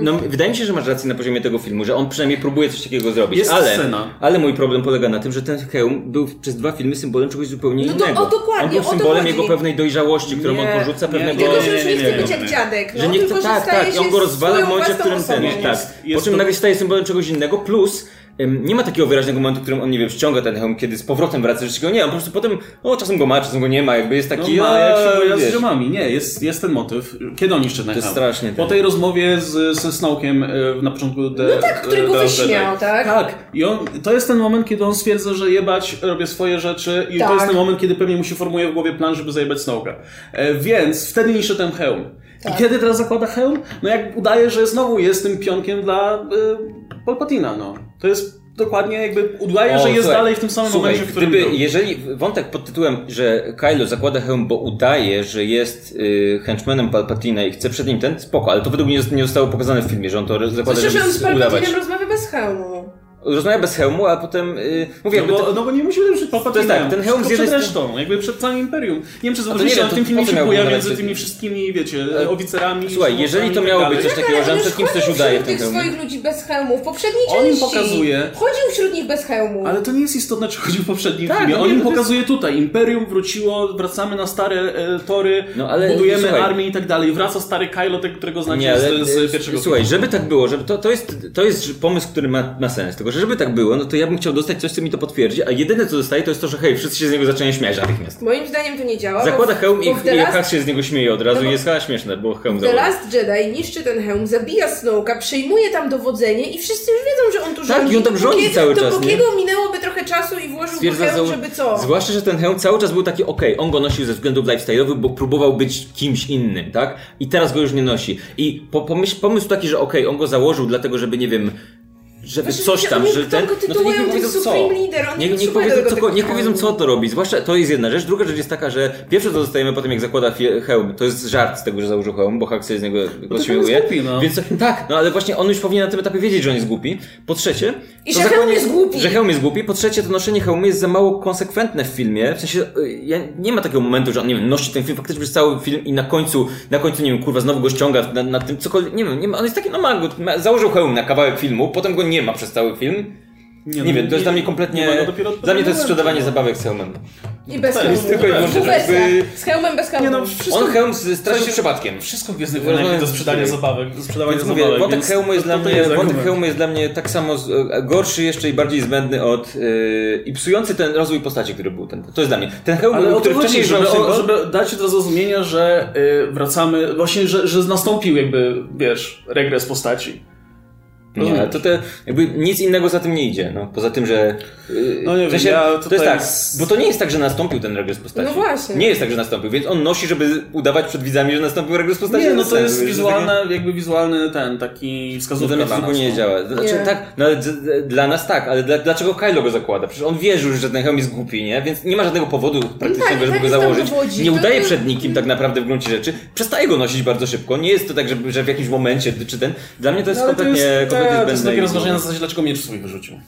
no, wydaje mi się, że masz rację na poziomie tego filmu, że on przynajmniej próbuje coś takiego zrobić. Jest ale, scena. Ale mój problem polega na tym, że ten hełm był przez dwa filmy symbolem czegoś zupełnie no to, innego. O, dokładnie, on był symbolem jego pewnej dojrzałości, którą nie, on porzuca, pewnego... Tylko, że już nie chce być jak dziadek. No, że nie chce, tak, tak, on go rozwala w momencie, w którym ten, tak. Po czym nagle staje symbolem czegoś innego, plus nie ma takiego wyraźnego momentu, w którym on, nie wiem, ściąga ten hełm, kiedy z powrotem wraca, że nie, on po prostu potem, o, czasem go ma, czasem go nie ma, jakby jest taki... No ma, jak się boję z ziomami. Nie, jest, jest ten motyw. Kiedy on niszczy ten To jest strasznie. Po tej rozmowie z, ze Snowkiem e, na początku... De, no tak, który go wyśmiał, tak? Tak. I on, to jest ten moment, kiedy on stwierdza, że jebać, robię swoje rzeczy i tak. to jest ten moment, kiedy pewnie mu się formuje w głowie plan, żeby zajebać Snowka. E, więc wtedy niszczy ten hełm. Tak. I kiedy teraz zakłada hełm? No jak udaje, że znowu jest tym pionkiem dla y, Palpatina, no. To jest dokładnie jakby udaje, o, że jest słuchaj, dalej w tym samym słuchaj, momencie, w którym gdyby, był. Jeżeli wątek pod tytułem, że Kylo zakłada hełm, bo udaje, że jest y, henchmanem Palpatina i chce przed nim ten, spoko, ale to według mnie nie zostało pokazane w filmie, że on to zakłada, Zresztą, żeby że on z Palpatinem rozmawia bez hełmu rozmawia bez hełmu, a potem yy, mówię, no, bo, no bo nie musimy już to jest tak, ten hełm z jednej strony, jakby przed całym imperium. Nie wiem, czy zobaczyliście, ale w tym filmie się pojawia między tymi wszystkimi, wiecie, e, oficerami. Słuchaj, jeżeli to miało być coś takiego, że on przed kimś coś udaje w tych swoich ludzi bez hełmów. W poprzedniej części. On im pokazuje. Chodził wśród nich bez hełmu. Ale to nie jest istotne, czy chodził w poprzednim tak, filmie. On im pokazuje tutaj. Imperium wróciło, wracamy na stare e, tory, no, ale, budujemy słuchaj, armię i tak dalej. Wraca stary Kylo, którego znacie nie, ale, z, z pierwszego Słuchaj, żeby tak było, żeby to, to, jest, to jest pomysł, który ma, ma sens. Tylko, że żeby tak było, no to ja bym chciał dostać coś, co mi to potwierdzi, a jedyne co dostaję to jest to, że hej, wszyscy się z niego zaczynają śmiać natychmiast. Moim zdaniem to nie działa. Zakłada hełm i, i Last... się z niego śmieje od razu no, jest chyba śmieszne, bo hełm The Last Jedi niszczy ten hełm, zabija Snowka, przejmuje tam dowodzenie i wszyscy już wiedzą, że on tu rządzi. Tak, i on tam rządzi cały czas, To Pokiego minęłoby trochę czasu i włożył Stwierdza, hełm, żeby co? Zwłaszcza, że ten hełm cały czas był taki okej, okay, on go nosił ze względów lifestyle'owych, bo próbował być kimś innym, tak? I teraz go już nie nosi. I po, pomyśl, pomysł taki, że okej, okay, on go założył dlatego, żeby, nie wiem, żeby znaczy, coś tam, że ten. No to niech powiedzą co. Niech, niech, powiedzą, co, niech powiedzą co to robi. Zwłaszcza to jest jedna rzecz. Druga rzecz jest taka, że pierwsze co dostajemy po tym jak zakłada hełm, to jest żart z tego, że założył hełm, bo Hak sobie z niego no śmiejuje. No. Więc tak, no ale właśnie on już powinien na tym etapie wiedzieć, że on jest głupi. Po trzecie. I że hełm jest głupi. Że hełm jest głupi. Po trzecie, to noszenie hełmu jest za mało konsekwentne w filmie. W sensie, y, ja, nie ma takiego momentu, że on, nie wiem, nosi ten film faktycznie przez cały film i na końcu, na końcu, nie wiem, kurwa, znowu go ściąga na, na tym cokolwiek, nie wiem, nie ma, on jest taki, no ma, ma założył hełm na kawałek filmu, potem go nie ma przez cały film nie, nie no, wiem, to jest dla mnie kompletnie. No, dla mnie to jest sprzedawanie zabawek z hełmem. I bez hełmu. Tylko i jakby... Z hełmem, bez hełmu. Nie no, wszystko... On hełm stracił przypadkiem. Wszystko w Gwiezdnych Wojnach do sprzedania zabawek. Do sprzedawania zabawek. Mówię, wątek hełmu jest, dla mnie, wątek hełmu jest dla mnie tak samo z, e, gorszy jeszcze i bardziej zbędny od yy, i psujący ten rozwój postaci, który był. Ten, to jest dla mnie. Ten hełm, Ale który wcześniej żeby, żeby dać do zrozumienia, że yy, wracamy, właśnie, że, że nastąpił jakby, wiesz, regres postaci. Nie, to te, jakby nic innego za tym nie idzie. No, poza tym, że. Yy, no nie wiem, ja to jest tak, bo to nie jest tak, że nastąpił ten regres postaci. No właśnie. Nie jest tak, że nastąpił, więc on nosi, żeby udawać przed widzami, że nastąpił regres postaci. Nie, no to jest wizualny, jakby wizualny ten, taki wskazówka no, dla nas. nie no. działa. Znaczy, nie. tak, no, dla nas tak, ale dla, dlaczego Kylo go zakłada? Przecież on wierzył, że ten hełm jest głupi, nie? Więc nie ma żadnego powodu praktycznego, no tak, żeby tak go założyć. Dowodzi, nie udaje przed nikim tak naprawdę w gruncie rzeczy. Przestaje go nosić bardzo szybko. Nie jest to tak, że, że w jakimś momencie, czy ten... Dla mnie to jest no, kompletnie, to jest, zbędne rozważenia na zasadzie, dlaczego miecz swój wyrzucił.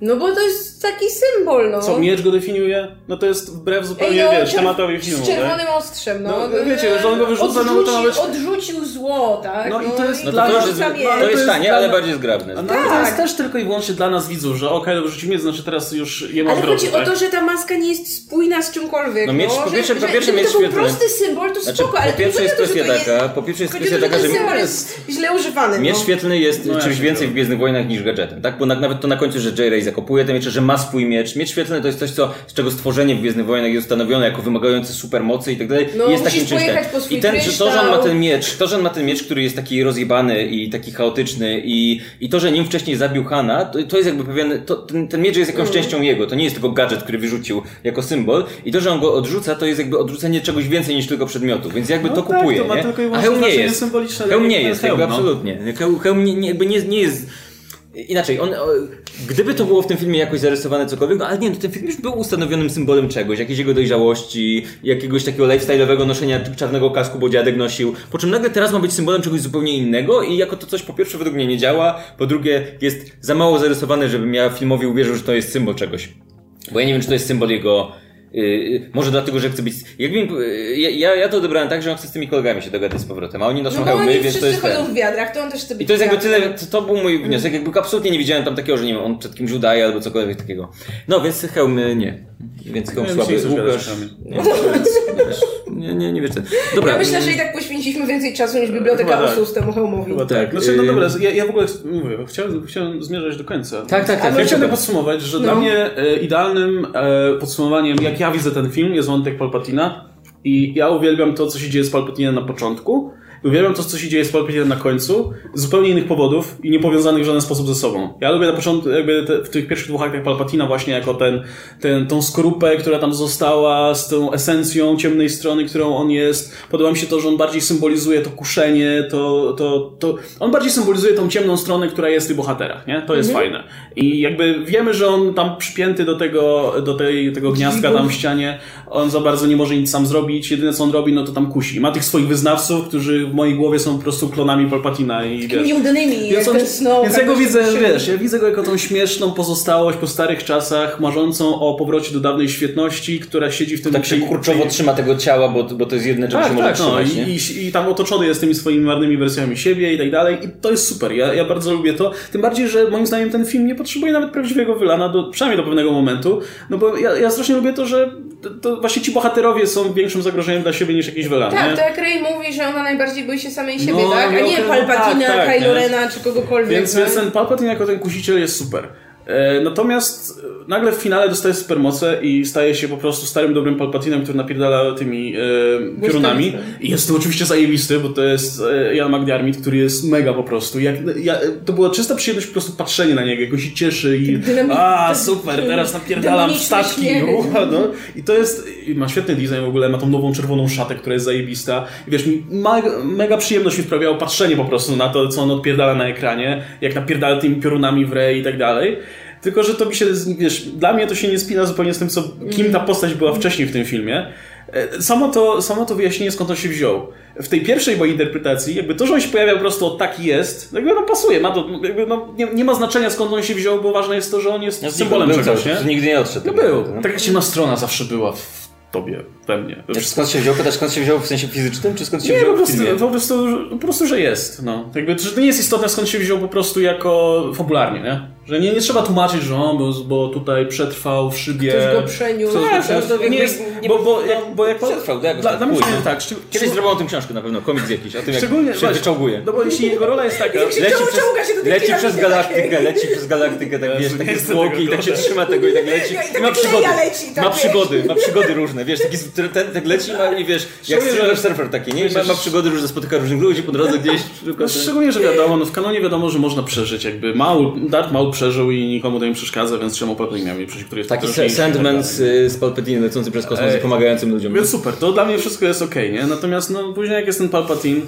No bo to jest taki symbol, no. Co, miecz go definiuje? No to jest wbrew zupełnie, Ej, no, wiesz, tematowi filmu. Z czerwonym tak? ostrzem, no. no. wiecie, że on go wyrzuca, no to nawet... Odrzucił zło, tak? No, no i to jest no, dla nas... To, to jest tanie, ale bardziej zgrabne. No, tak. to jest też tylko i wyłącznie dla nas widzów, że okej, okay, wyrzucił miecz, znaczy teraz już jemu Ale chodzi tak? o to, że ta maska nie jest spójna z czymkolwiek. No miecz, po pierwsze, po pierwsze miecz świetlny. to był prosty symbol, to znaczy, spoko, ale po pierwsze jest kwestia taka, po pierwsze jest kwestia taka, że jest źle używany. Miecz świetlny jest czymś więcej w Gwiezdnych Wojnach niż gadżetem, tak? Bo nawet to na końcu, że J-Ray zakopuje te miecze, że ma swój miecz. Miecz świetlny to jest coś, co, z czego stworzenie w Gwiezdnych Wojnach jest ustanowione jako wymagające supermocy i tak dalej. No, jest takim czymś. I ten, że to, że on ma ten miecz, to, że on ma ten miecz, który jest taki rozjebany i taki chaotyczny i, i to, że nim wcześniej zabił Hana, to, to jest jakby pewien, to, ten, ten miecz jest jakąś mm. częścią jego, to nie jest tylko gadżet, który wyrzucił jako symbol i to, że on go odrzuca, to jest jakby odrzucenie czegoś więcej niż tylko przedmiotu, więc jakby no to tak, kupuje, to nie? A hełm nie jest. Hełm nie jest, jakby no. absolutnie. Hełm nie, jakby nie, nie jest Inaczej, on, gdyby to było w tym filmie jakoś zarysowane cokolwiek, no, ale nie, to ten film już był ustanowionym symbolem czegoś, jakiejś jego dojrzałości, jakiegoś takiego lifestyle'owego noszenia czarnego kasku, bo dziadek nosił. Po czym nagle teraz ma być symbolem czegoś zupełnie innego i jako to coś po pierwsze według mnie nie działa, po drugie jest za mało zarysowane, żebym ja filmowi uwierzył, że to jest symbol czegoś. Bo ja nie wiem, czy to jest symbol jego Yy, może dlatego, że chcę być. Jakbym, yy, ja, ja to odebrałem tak, że on chce z tymi kolegami się dogadać z powrotem, a oni noszą no hełmy, więc to jest. Ten. w wiadrach, to on też chce być I to jest jakby tyle, to, to był mój wniosek. Jakby absolutnie nie widziałem tam takiego, że nie wiem, on przed kimś udaje albo cokolwiek takiego. No więc hełmy nie. Więc hełm słaby. Łukasz. Nie, nie, nie co. Dobra. Ja myślę, że i tak poświęciliśmy więcej czasu niż biblioteka tak. temu hełmowi. Chyba tak. Znaczy, no dobra, ja, ja w ogóle mówię, chciałem, chciałem zmierzać do końca. Tak, tak, tak. Ale chciałem podsumować, że no. dla mnie e, idealnym e, podsumowaniem, jak ja widzę ten film, jest wątek Palpatina. I ja uwielbiam to, co się dzieje z Palpatinem na początku. Uwielbiam to, co się dzieje z Palpatinem na końcu, z zupełnie innych powodów i niepowiązanych w żaden sposób ze sobą. Ja lubię na początku, jakby te, w tych pierwszych dwóch aktach Palpatina właśnie jako ten, ten, tą skorupę, która tam została, z tą esencją ciemnej strony, którą on jest. Podoba mi się to, że on bardziej symbolizuje to kuszenie, to, to, to on bardziej symbolizuje tą ciemną stronę, która jest w tych bohaterach, nie? To jest mhm. fajne. I jakby wiemy, że on tam przypięty do tego, do tej, tego gniazdka tam w ścianie, on za bardzo nie może nic sam zrobić. Jedyne co on robi, no to tam kusi. Ma tych swoich wyznawców, którzy w mojej głowie są po prostu klonami Palpatina i wiesz, udanymi, więc, on, więc ja go widzę, wiesz, ja widzę go jako tą śmieszną pozostałość po starych czasach, marzącą o powrocie do dawnej świetności, która siedzi w tym... Tak się kurczowo tej... trzyma tego ciała, bo, bo to jest jedne, czego tak, się tak, może no, trzymać, i, i, i, tam otoczony jest tymi swoimi marnymi wersjami siebie i tak dalej i to jest super, ja, ja bardzo lubię to, tym bardziej, że moim zdaniem ten film nie potrzebuje nawet prawdziwego wylana, do, przynajmniej do pewnego momentu, no bo ja, ja strasznie lubię to, że to, to właśnie ci bohaterowie są większym zagrożeniem dla siebie niż jakiś wylan. Tak, nie? to jak Ray mówi, że ona najbardziej boi się samej siebie, no, tak? A nie Palpatina, tak, tak, Kylo Rena czy kogokolwiek. Więc, więc ten Palpatine jako ten kusiciel jest super. E, natomiast e, nagle w finale dostaje supermoce i staje się po prostu starym, dobrym Palpatinem, który napierdala tymi e, piorunami. I jest to oczywiście zajebisty, bo to jest e, Jan McDiarmid, który jest mega po prostu. Jak, ja, to była czysta przyjemność po prostu patrzenie na niego, jak się cieszy i a super, teraz napierdalam statki. No. I to jest, ma świetny design w ogóle, ma tą nową czerwoną szatę, która jest zajebista. I wiesz, mega, mega przyjemność mi sprawiało patrzenie po prostu na to, co on odpierdala na ekranie, jak napierdala tymi piorunami w re i tak dalej. Tylko, że to mi się, wiesz, dla mnie to się nie spina zupełnie z tym, co, kim ta postać była wcześniej w tym filmie. E, samo to, samo to wyjaśnienie, skąd on się wziął. W tej pierwszej mojej interpretacji, jakby to, że on się pojawia po prostu taki jest, jakby no pasuje, ma to, jakby no, nie, nie ma znaczenia skąd on się wziął, bo ważne jest to, że on jest ja symbolem czegoś, nie? Nigdy nie odszedł. No był. Taka ciemna strona zawsze była w tobie, we mnie. We skąd się wziął? Pytasz, skąd się wziął w sensie fizycznym, czy skąd się nie, wziął po prostu, po prostu, po prostu, że jest. No. Jakby, że to nie jest istotne, skąd się wziął po prostu jako fabularnie, nie? Że nie, nie trzeba tłumaczyć, że on, bo, bo tutaj przetrwał w szybie. Ktoś go przeniósł. Ktoś nie, jest, bo, bo, jak, bo jak przetrwał, tak, dla, dla mnie tak. Kiedyś zrobił o tym książkę na pewno, komiks jakiś, o tym Szczególnie, jak się wyczołguje. No bo jeśli jego rola jest taka... leci przez, leci przez galaktykę, leci przez galaktykę, tak wiesz, takie zwłoki i tak się trzyma tego i tak leci. I ma przygody, ma przygody, ma przygody różne, wiesz, taki ten tak leci i wiesz, jak surfer taki, nie? Ma przygody różne, spotyka różnych ludzi po drodze gdzieś. Szczególnie, że wiadomo, no w kanonie wiadomo, że można przeżyć, jakby Maul, Darth Maul przeżył i nikomu to nie przeszkadza, więc czemu potem miał przejść, który jest Taki Sandman z, z Palpatine lecący przez kosmos i pomagającym ludziom. Więc super, to dla mnie wszystko jest okej, okay, nie? Natomiast no później jak jest ten Palpatine,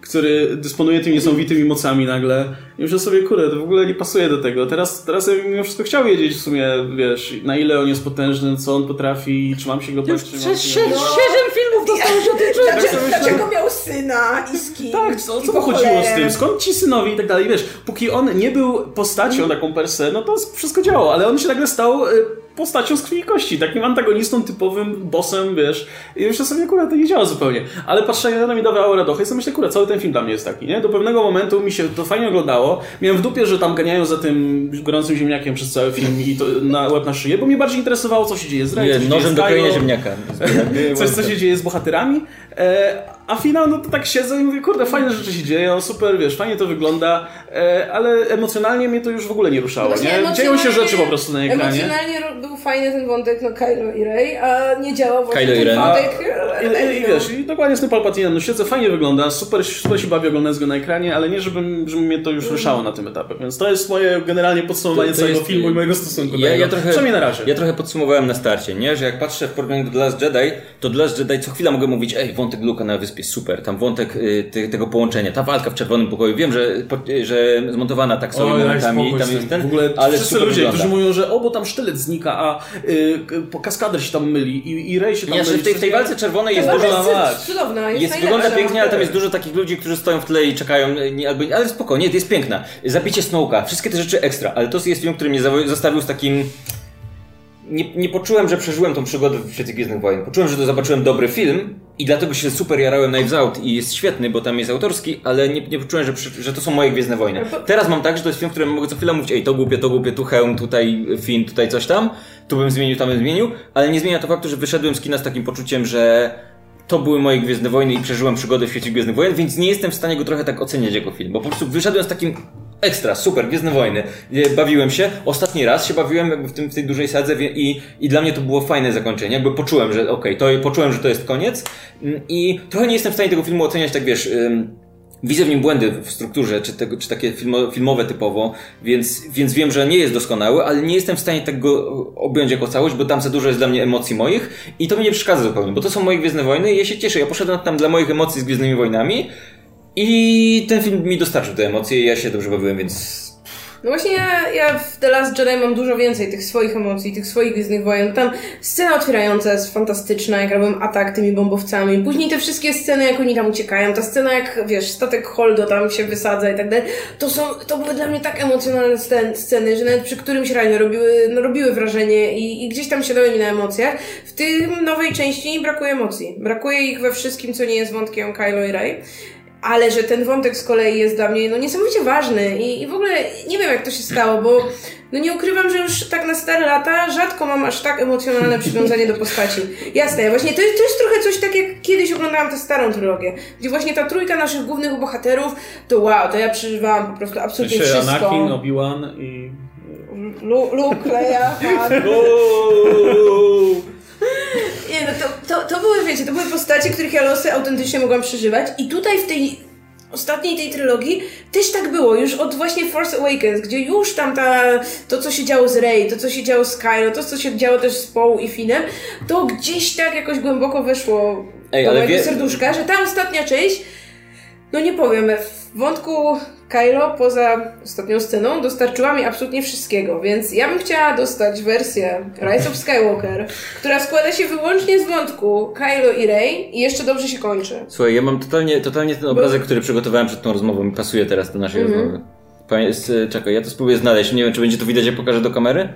który dysponuje tymi niesamowitymi mocami nagle. I myślę sobie, kurde, to w ogóle nie pasuje do tego. Teraz, teraz ja mimo wszystko chciał wiedzieć w sumie, wiesz, na ile on jest potężny, co on potrafi, czy mam się go bać, czy mam Przez siedem filmów dostał się o tym Dlaczego, dlaczego miał syna i z kim? Tak, co, co chodziło z tym? Skąd ci synowi i tak dalej, wiesz, póki on nie był postacią taką per se, no to wszystko działało, ale on się nagle stał y, postacią z krwi i kości, takim antagonistą typowym, bossem, wiesz. I myślę sobie, akurat to nie działa zupełnie. Ale patrzę na mi dawało aura dochy i sobie myślę, akurat cały ten film dla mnie jest taki, nie? Do pewnego momentu mi się to fajnie oglądało. Miałem w dupie, że tam ganiają za tym gorącym ziemniakiem przez cały film i to na łeb na szyję, bo mnie bardziej interesowało, co się dzieje z Rey, Nie, nożem do krojenia ziemniaka. Coś, co się dzieje z bohaterami. E, a finał, no to tak siedzę i mówię, kurde, fajne rzeczy się dzieją, super, wiesz, fajnie to wygląda, e, ale emocjonalnie mnie to już w ogóle nie ruszało, no nie? Dzieją się rzeczy po prostu na ekranie. Emocjonalnie był fajny ten wątek, no Kylo i Rey, a nie działał właśnie Kylo ten wątek... A, i, i, wiesz, i dokładnie z tym Palpatinem, no siedzę, fajnie wygląda, super, super się bawię oglądając go na ekranie, ale nie, żebym, żeby mnie to już ruszało na tym etapie, więc to jest moje generalnie podsumowanie to, to całego jest, filmu i mojego stosunku ja, do niego. Ja trochę, Przynajmniej na razie. Ja trochę podsumowałem na starcie, nie? Że jak patrzę w porównaniu do The Last Jedi, to The Last Jedi co chwila mogę mówić, ej, wątek Luka na wyspie, super, tam wątek wątek y, tego połączenia, ta walka w czerwonym pokoju, wiem, że, że zmontowana tak sobie momentami, tam jest ten, w ogóle ale wszyscy ludzie, wygląda. którzy mówią, że o, bo tam sztylet znika, a y, kaskader się tam myli i, i Rey się tam nie, myli. W tej, w tej walce czerwonej jest dużo... Jest cudowna, jest, jest Wygląda pięknie, ale tam jest dużo takich ludzi, którzy stoją w tle i czekają, nie, albo, ale spokojnie, to jest piękna. Zabicie Snowka, wszystkie te rzeczy ekstra, ale to jest film, który mnie zostawił z takim nie, nie poczułem, że przeżyłem tą przygodę w świecie Gwiezdnych Wojen. Poczułem, że to zobaczyłem dobry film i dlatego się super jarałem Knives Out i jest świetny, bo tam jest autorski, ale nie, nie poczułem, że, że to są moje Gwiezdne Wojny. Teraz mam tak, że to jest film, w którym mogę co chwilę mówić, ej, to głupie, to głupie, tu hełm, tutaj film, tutaj coś tam, tu bym zmienił, tam bym zmienił, ale nie zmienia to faktu, że wyszedłem z kina z takim poczuciem, że to były moje Gwiezdne Wojny i przeżyłem przygodę w świecie Gwiezdnych Wojen, więc nie jestem w stanie go trochę tak oceniać jako film, bo po prostu wyszedłem z takim Ekstra, super, Gwiezdne Wojny. Bawiłem się. Ostatni raz się bawiłem jakby w, tym, w tej dużej sadze i, i dla mnie to było fajne zakończenie. Jakby poczułem, że okej, okay, to poczułem, że to jest koniec. Mm, I trochę nie jestem w stanie tego filmu oceniać tak, wiesz... Widzę w nim błędy w strukturze, czy, tego, czy takie filmo, filmowe typowo, więc, więc wiem, że nie jest doskonały, ale nie jestem w stanie tego objąć jako całość, bo tam za dużo jest dla mnie emocji moich i to mi nie przeszkadza zupełnie, bo to są moje Gwiezdne Wojny i ja się cieszę. Ja poszedłem tam dla moich emocji z Gwiezdnymi Wojnami, i ten film mi dostarczył te emocje ja się dobrze bawiłem, więc no właśnie ja, ja w The Last Jedi mam dużo więcej tych swoich emocji, tych swoich Gwiezdnych Wojen. Tam scena otwierająca jest fantastyczna, jak robią atak tymi bombowcami. Później te wszystkie sceny, jak oni tam uciekają. Ta scena, jak wiesz, statek Holdo tam się wysadza i tak dalej. To są, to były dla mnie tak emocjonalne sceny, że nawet przy którymś razie robiły, no, robiły wrażenie i, i gdzieś tam siadały mi na emocjach. W tym nowej części brakuje emocji. Brakuje ich we wszystkim, co nie jest wątkiem Kylo i Rey ale że ten wątek z kolei jest dla mnie no, niesamowicie ważny I, i w ogóle nie wiem jak to się stało, bo no nie ukrywam, że już tak na stare lata rzadko mam aż tak emocjonalne przywiązanie do postaci. Jasne, właśnie to jest, to jest trochę coś tak jak kiedyś oglądałam tę starą trylogię, gdzie właśnie ta trójka naszych głównych bohaterów, to wow, to ja przeżywałam po prostu absolutnie wszystko. Anakin, Obi-Wan i... Luke, Leia, Han. Nie, no to, to, to były, wiecie, to były postacie, których ja losy autentycznie mogłam przeżywać. I tutaj w tej ostatniej tej trylogii też tak było, już od właśnie Force Awakens, gdzie już tam ta, to, co się działo z Rey, to, co się działo z Kylo, to, co się działo też z Poe i Finem, to gdzieś tak jakoś głęboko weszło Ej, do mojego wie... serduszka, że ta ostatnia część, no nie powiem, w wątku Kylo poza ostatnią sceną dostarczyła mi absolutnie wszystkiego, więc ja bym chciała dostać wersję Rise of Skywalker, która składa się wyłącznie z wątku Kylo i Rey i jeszcze dobrze się kończy. Słuchaj, ja mam totalnie, totalnie ten obrazek, Bo... który przygotowałem przed tą rozmową i pasuje teraz do naszej mm -hmm. rozmowy. Czekaj, ja to spróbuję znaleźć. Nie wiem, czy będzie to widać, jak pokażę do kamery?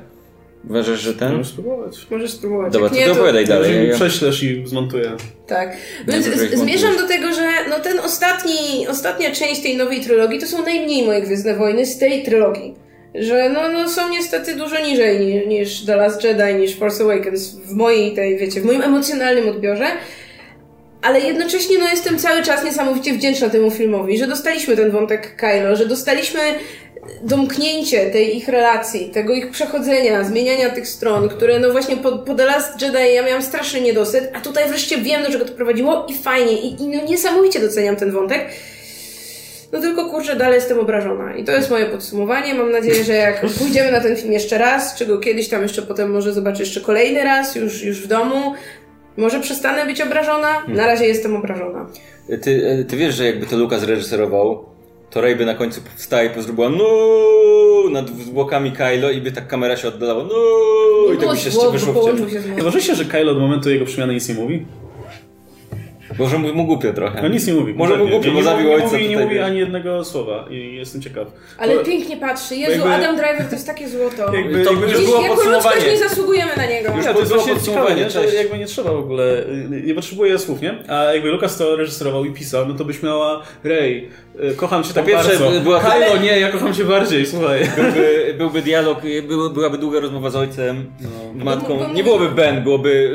Uważasz, że ten? Możesz spróbować. Możesz spróbować. Dobra, to, nie, to opowiadaj dalej. Ja... Prześlesz i zmontuję. Tak. Więc zmierzam do tego, że no ten ostatni, ostatnia część tej nowej trylogii to są najmniej moje Gwiezdne Wojny z tej trylogii. że no, no są niestety dużo niżej niż, niż The Last Jedi, niż Force Awakens w mojej tej, wiecie, w moim emocjonalnym odbiorze. Ale jednocześnie no, jestem cały czas niesamowicie wdzięczna temu filmowi, że dostaliśmy ten wątek Kylo, że dostaliśmy domknięcie tej ich relacji, tego ich przechodzenia, zmieniania tych stron, które no właśnie po, po The Last Jedi ja miałam straszny niedosyt, a tutaj wreszcie wiem, do czego to prowadziło i fajnie, i, i no niesamowicie doceniam ten wątek. No tylko kurczę, dalej jestem obrażona. I to jest moje podsumowanie. Mam nadzieję, że jak pójdziemy na ten film jeszcze raz, czy go kiedyś tam jeszcze potem może zobaczę jeszcze kolejny raz, już, już w domu, może przestanę być obrażona? Na razie jestem obrażona. Ty, ty wiesz, że jakby to Lukas reżyserował, to Rey by na końcu wstała i zrobiła no nad zwłokami Kylo i by tak kamera się oddalała no i tak by się jeszcze wyszło w ciemno. się, że Kylo od momentu jego przemiany nic nie mówi? Może mu głupio trochę. No nic nie mówi. Może mu głupio, bo zabił ojca. Nie mówi, nie mówi ani jednego słowa i jestem ciekaw. Ale bo... pięknie patrzy. Jezu, jakby... Adam Driver to jest takie złoto. Jakby, to jakby już było jako podsumowanie. nie zasługujemy na niego. Już ja, to jest właśnie ciekawe, nie? Że jakby nie trzeba w ogóle, nie potrzebuje słów, nie? A jakby Lukas to reżyserował i pisał, no to byś miała Ray, y, kocham cię tak pierwsze, bardzo. Była Kylo, ale... nie, ja kocham cię bardziej, słuchaj. Byłby, byłby dialog, byłaby długa rozmowa z ojcem, no. matką. Nie byłoby Ben, byłoby...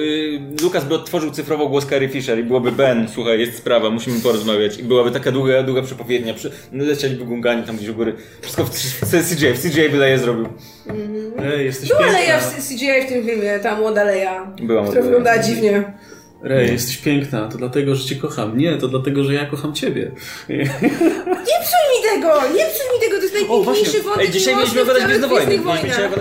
Lukas by odtworzył cyfrowo głos Carrie Fisher i byłoby Ben, słuchaj, jest sprawa, musimy porozmawiać. I byłaby taka długa, długa przepowiednia. Przy... Lecieliby gungani tam gdzieś u góry. Wszystko w, w CGI, w CGI by Leia zrobił. Mm. Ej, jesteś Była Leia w CGI w tym filmie, ta młoda Leia. Była która wyglądała dziwnie. Rej, jesteś piękna, to dlatego, że cię kocham. Nie, to dlatego, że ja kocham ciebie. Nie psuj mi tego! Nie psuj mi tego, to jest najpiękniejszy wątek Ej, dzisiaj mieliśmy oglądać Gwiezdne Wojny.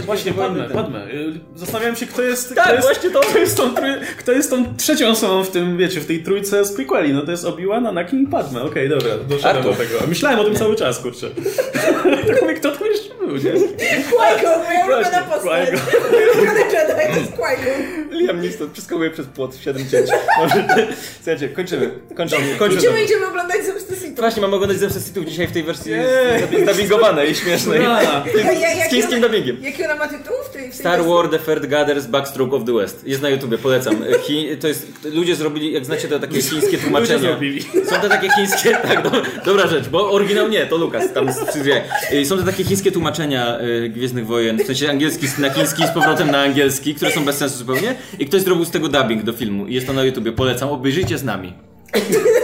Właśnie, padmę, padmę. Zastanawiałem się, kto jest, tak, kto, jest, właśnie to. Kto, jest tą, kto jest tą trzecią osobą w tym, wiecie, w tej trójce z prequeli. No to jest Obi-Wan, Anakin i Padme. Okej, okay, dobra, doszedłem do tego. Myślałem o tym cały czas, kurczę. tak mówię, kto to jeszcze był, nie? Qui-Gon, moja ulubiona postać. Ulubiony Jedi to jest Qui-Gon. Liam Neeson przeskakuje przez płot w 7 cięć. Słuchajcie, kończymy. Kończymy. kończymy idziemy, idziemy oglądać Zemstę Sithów. Właśnie, mamy oglądać Zemstę Sithów dzisiaj w tej wersji dubbingowanej i śmiesznej. Z chińskim dubbingiem. Jaki ona ma tytuł w tej, Star Wars The Third Gathers Backstroke of the West. Jest na YouTubie, polecam. Chi, to jest, ludzie zrobili, jak znacie to takie chińskie tłumaczenia. Są to takie chińskie, tak, do, dobra rzecz, bo oryginał nie, to Lukas tam Są to takie chińskie tłumaczenia y, Gwiezdnych Wojen, w sensie angielski na chiński z powrotem na angielski, które są bez sensu zupełnie i ktoś zrobił z tego dubbing do filmu i jest to na YouTubie. Polecam, obejrzyjcie z nami.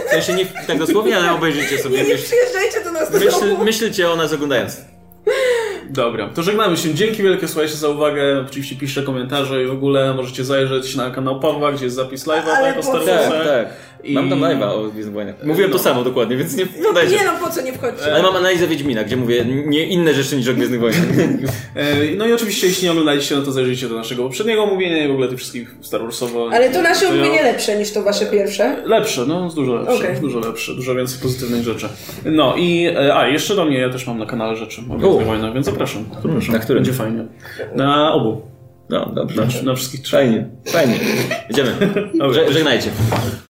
W sensie nie tak dosłownie, ale obejrzyjcie sobie. Nie, nie przyjeżdżajcie do nas do Myśl, Myślcie o nas oglądając. Dobra, to żegnamy się. Dzięki wielkie, słuchajcie, za uwagę. Oczywiście piszcie komentarze i w ogóle możecie zajrzeć na kanał Pawła, gdzie jest zapis live'a tak, o Star Tak, tak. I... Mam tam live'a o Gwiezdnych Wojnach. Mówiłem no. to samo dokładnie, więc nie wpadajcie. Nie no, po co nie wchodźcie. Ale mam analizę Wiedźmina, gdzie mówię nie inne rzeczy niż o Gwiezdnych Wojnach. E, no i oczywiście, jeśli nie oglądaliście, no to zajrzyjcie do naszego poprzedniego omówienia i w ogóle tych wszystkich Star Warsowo. Ale to nasze omówienie lepsze niż to wasze pierwsze? Lepsze, no dużo lepsze. Okay. Dużo lepsze, dużo więcej pozytywnych rzeczy. No i, e, a jeszcze do mnie, ja też mam na kanale rzeczy o Gwiezdnych Wojnach, więc zapraszam. Na którym? Będzie fajnie. Na obu. No, dobrze. Na, na wszystkich trzech. Fajnie, fajnie. Idziemy. Żegnajcie.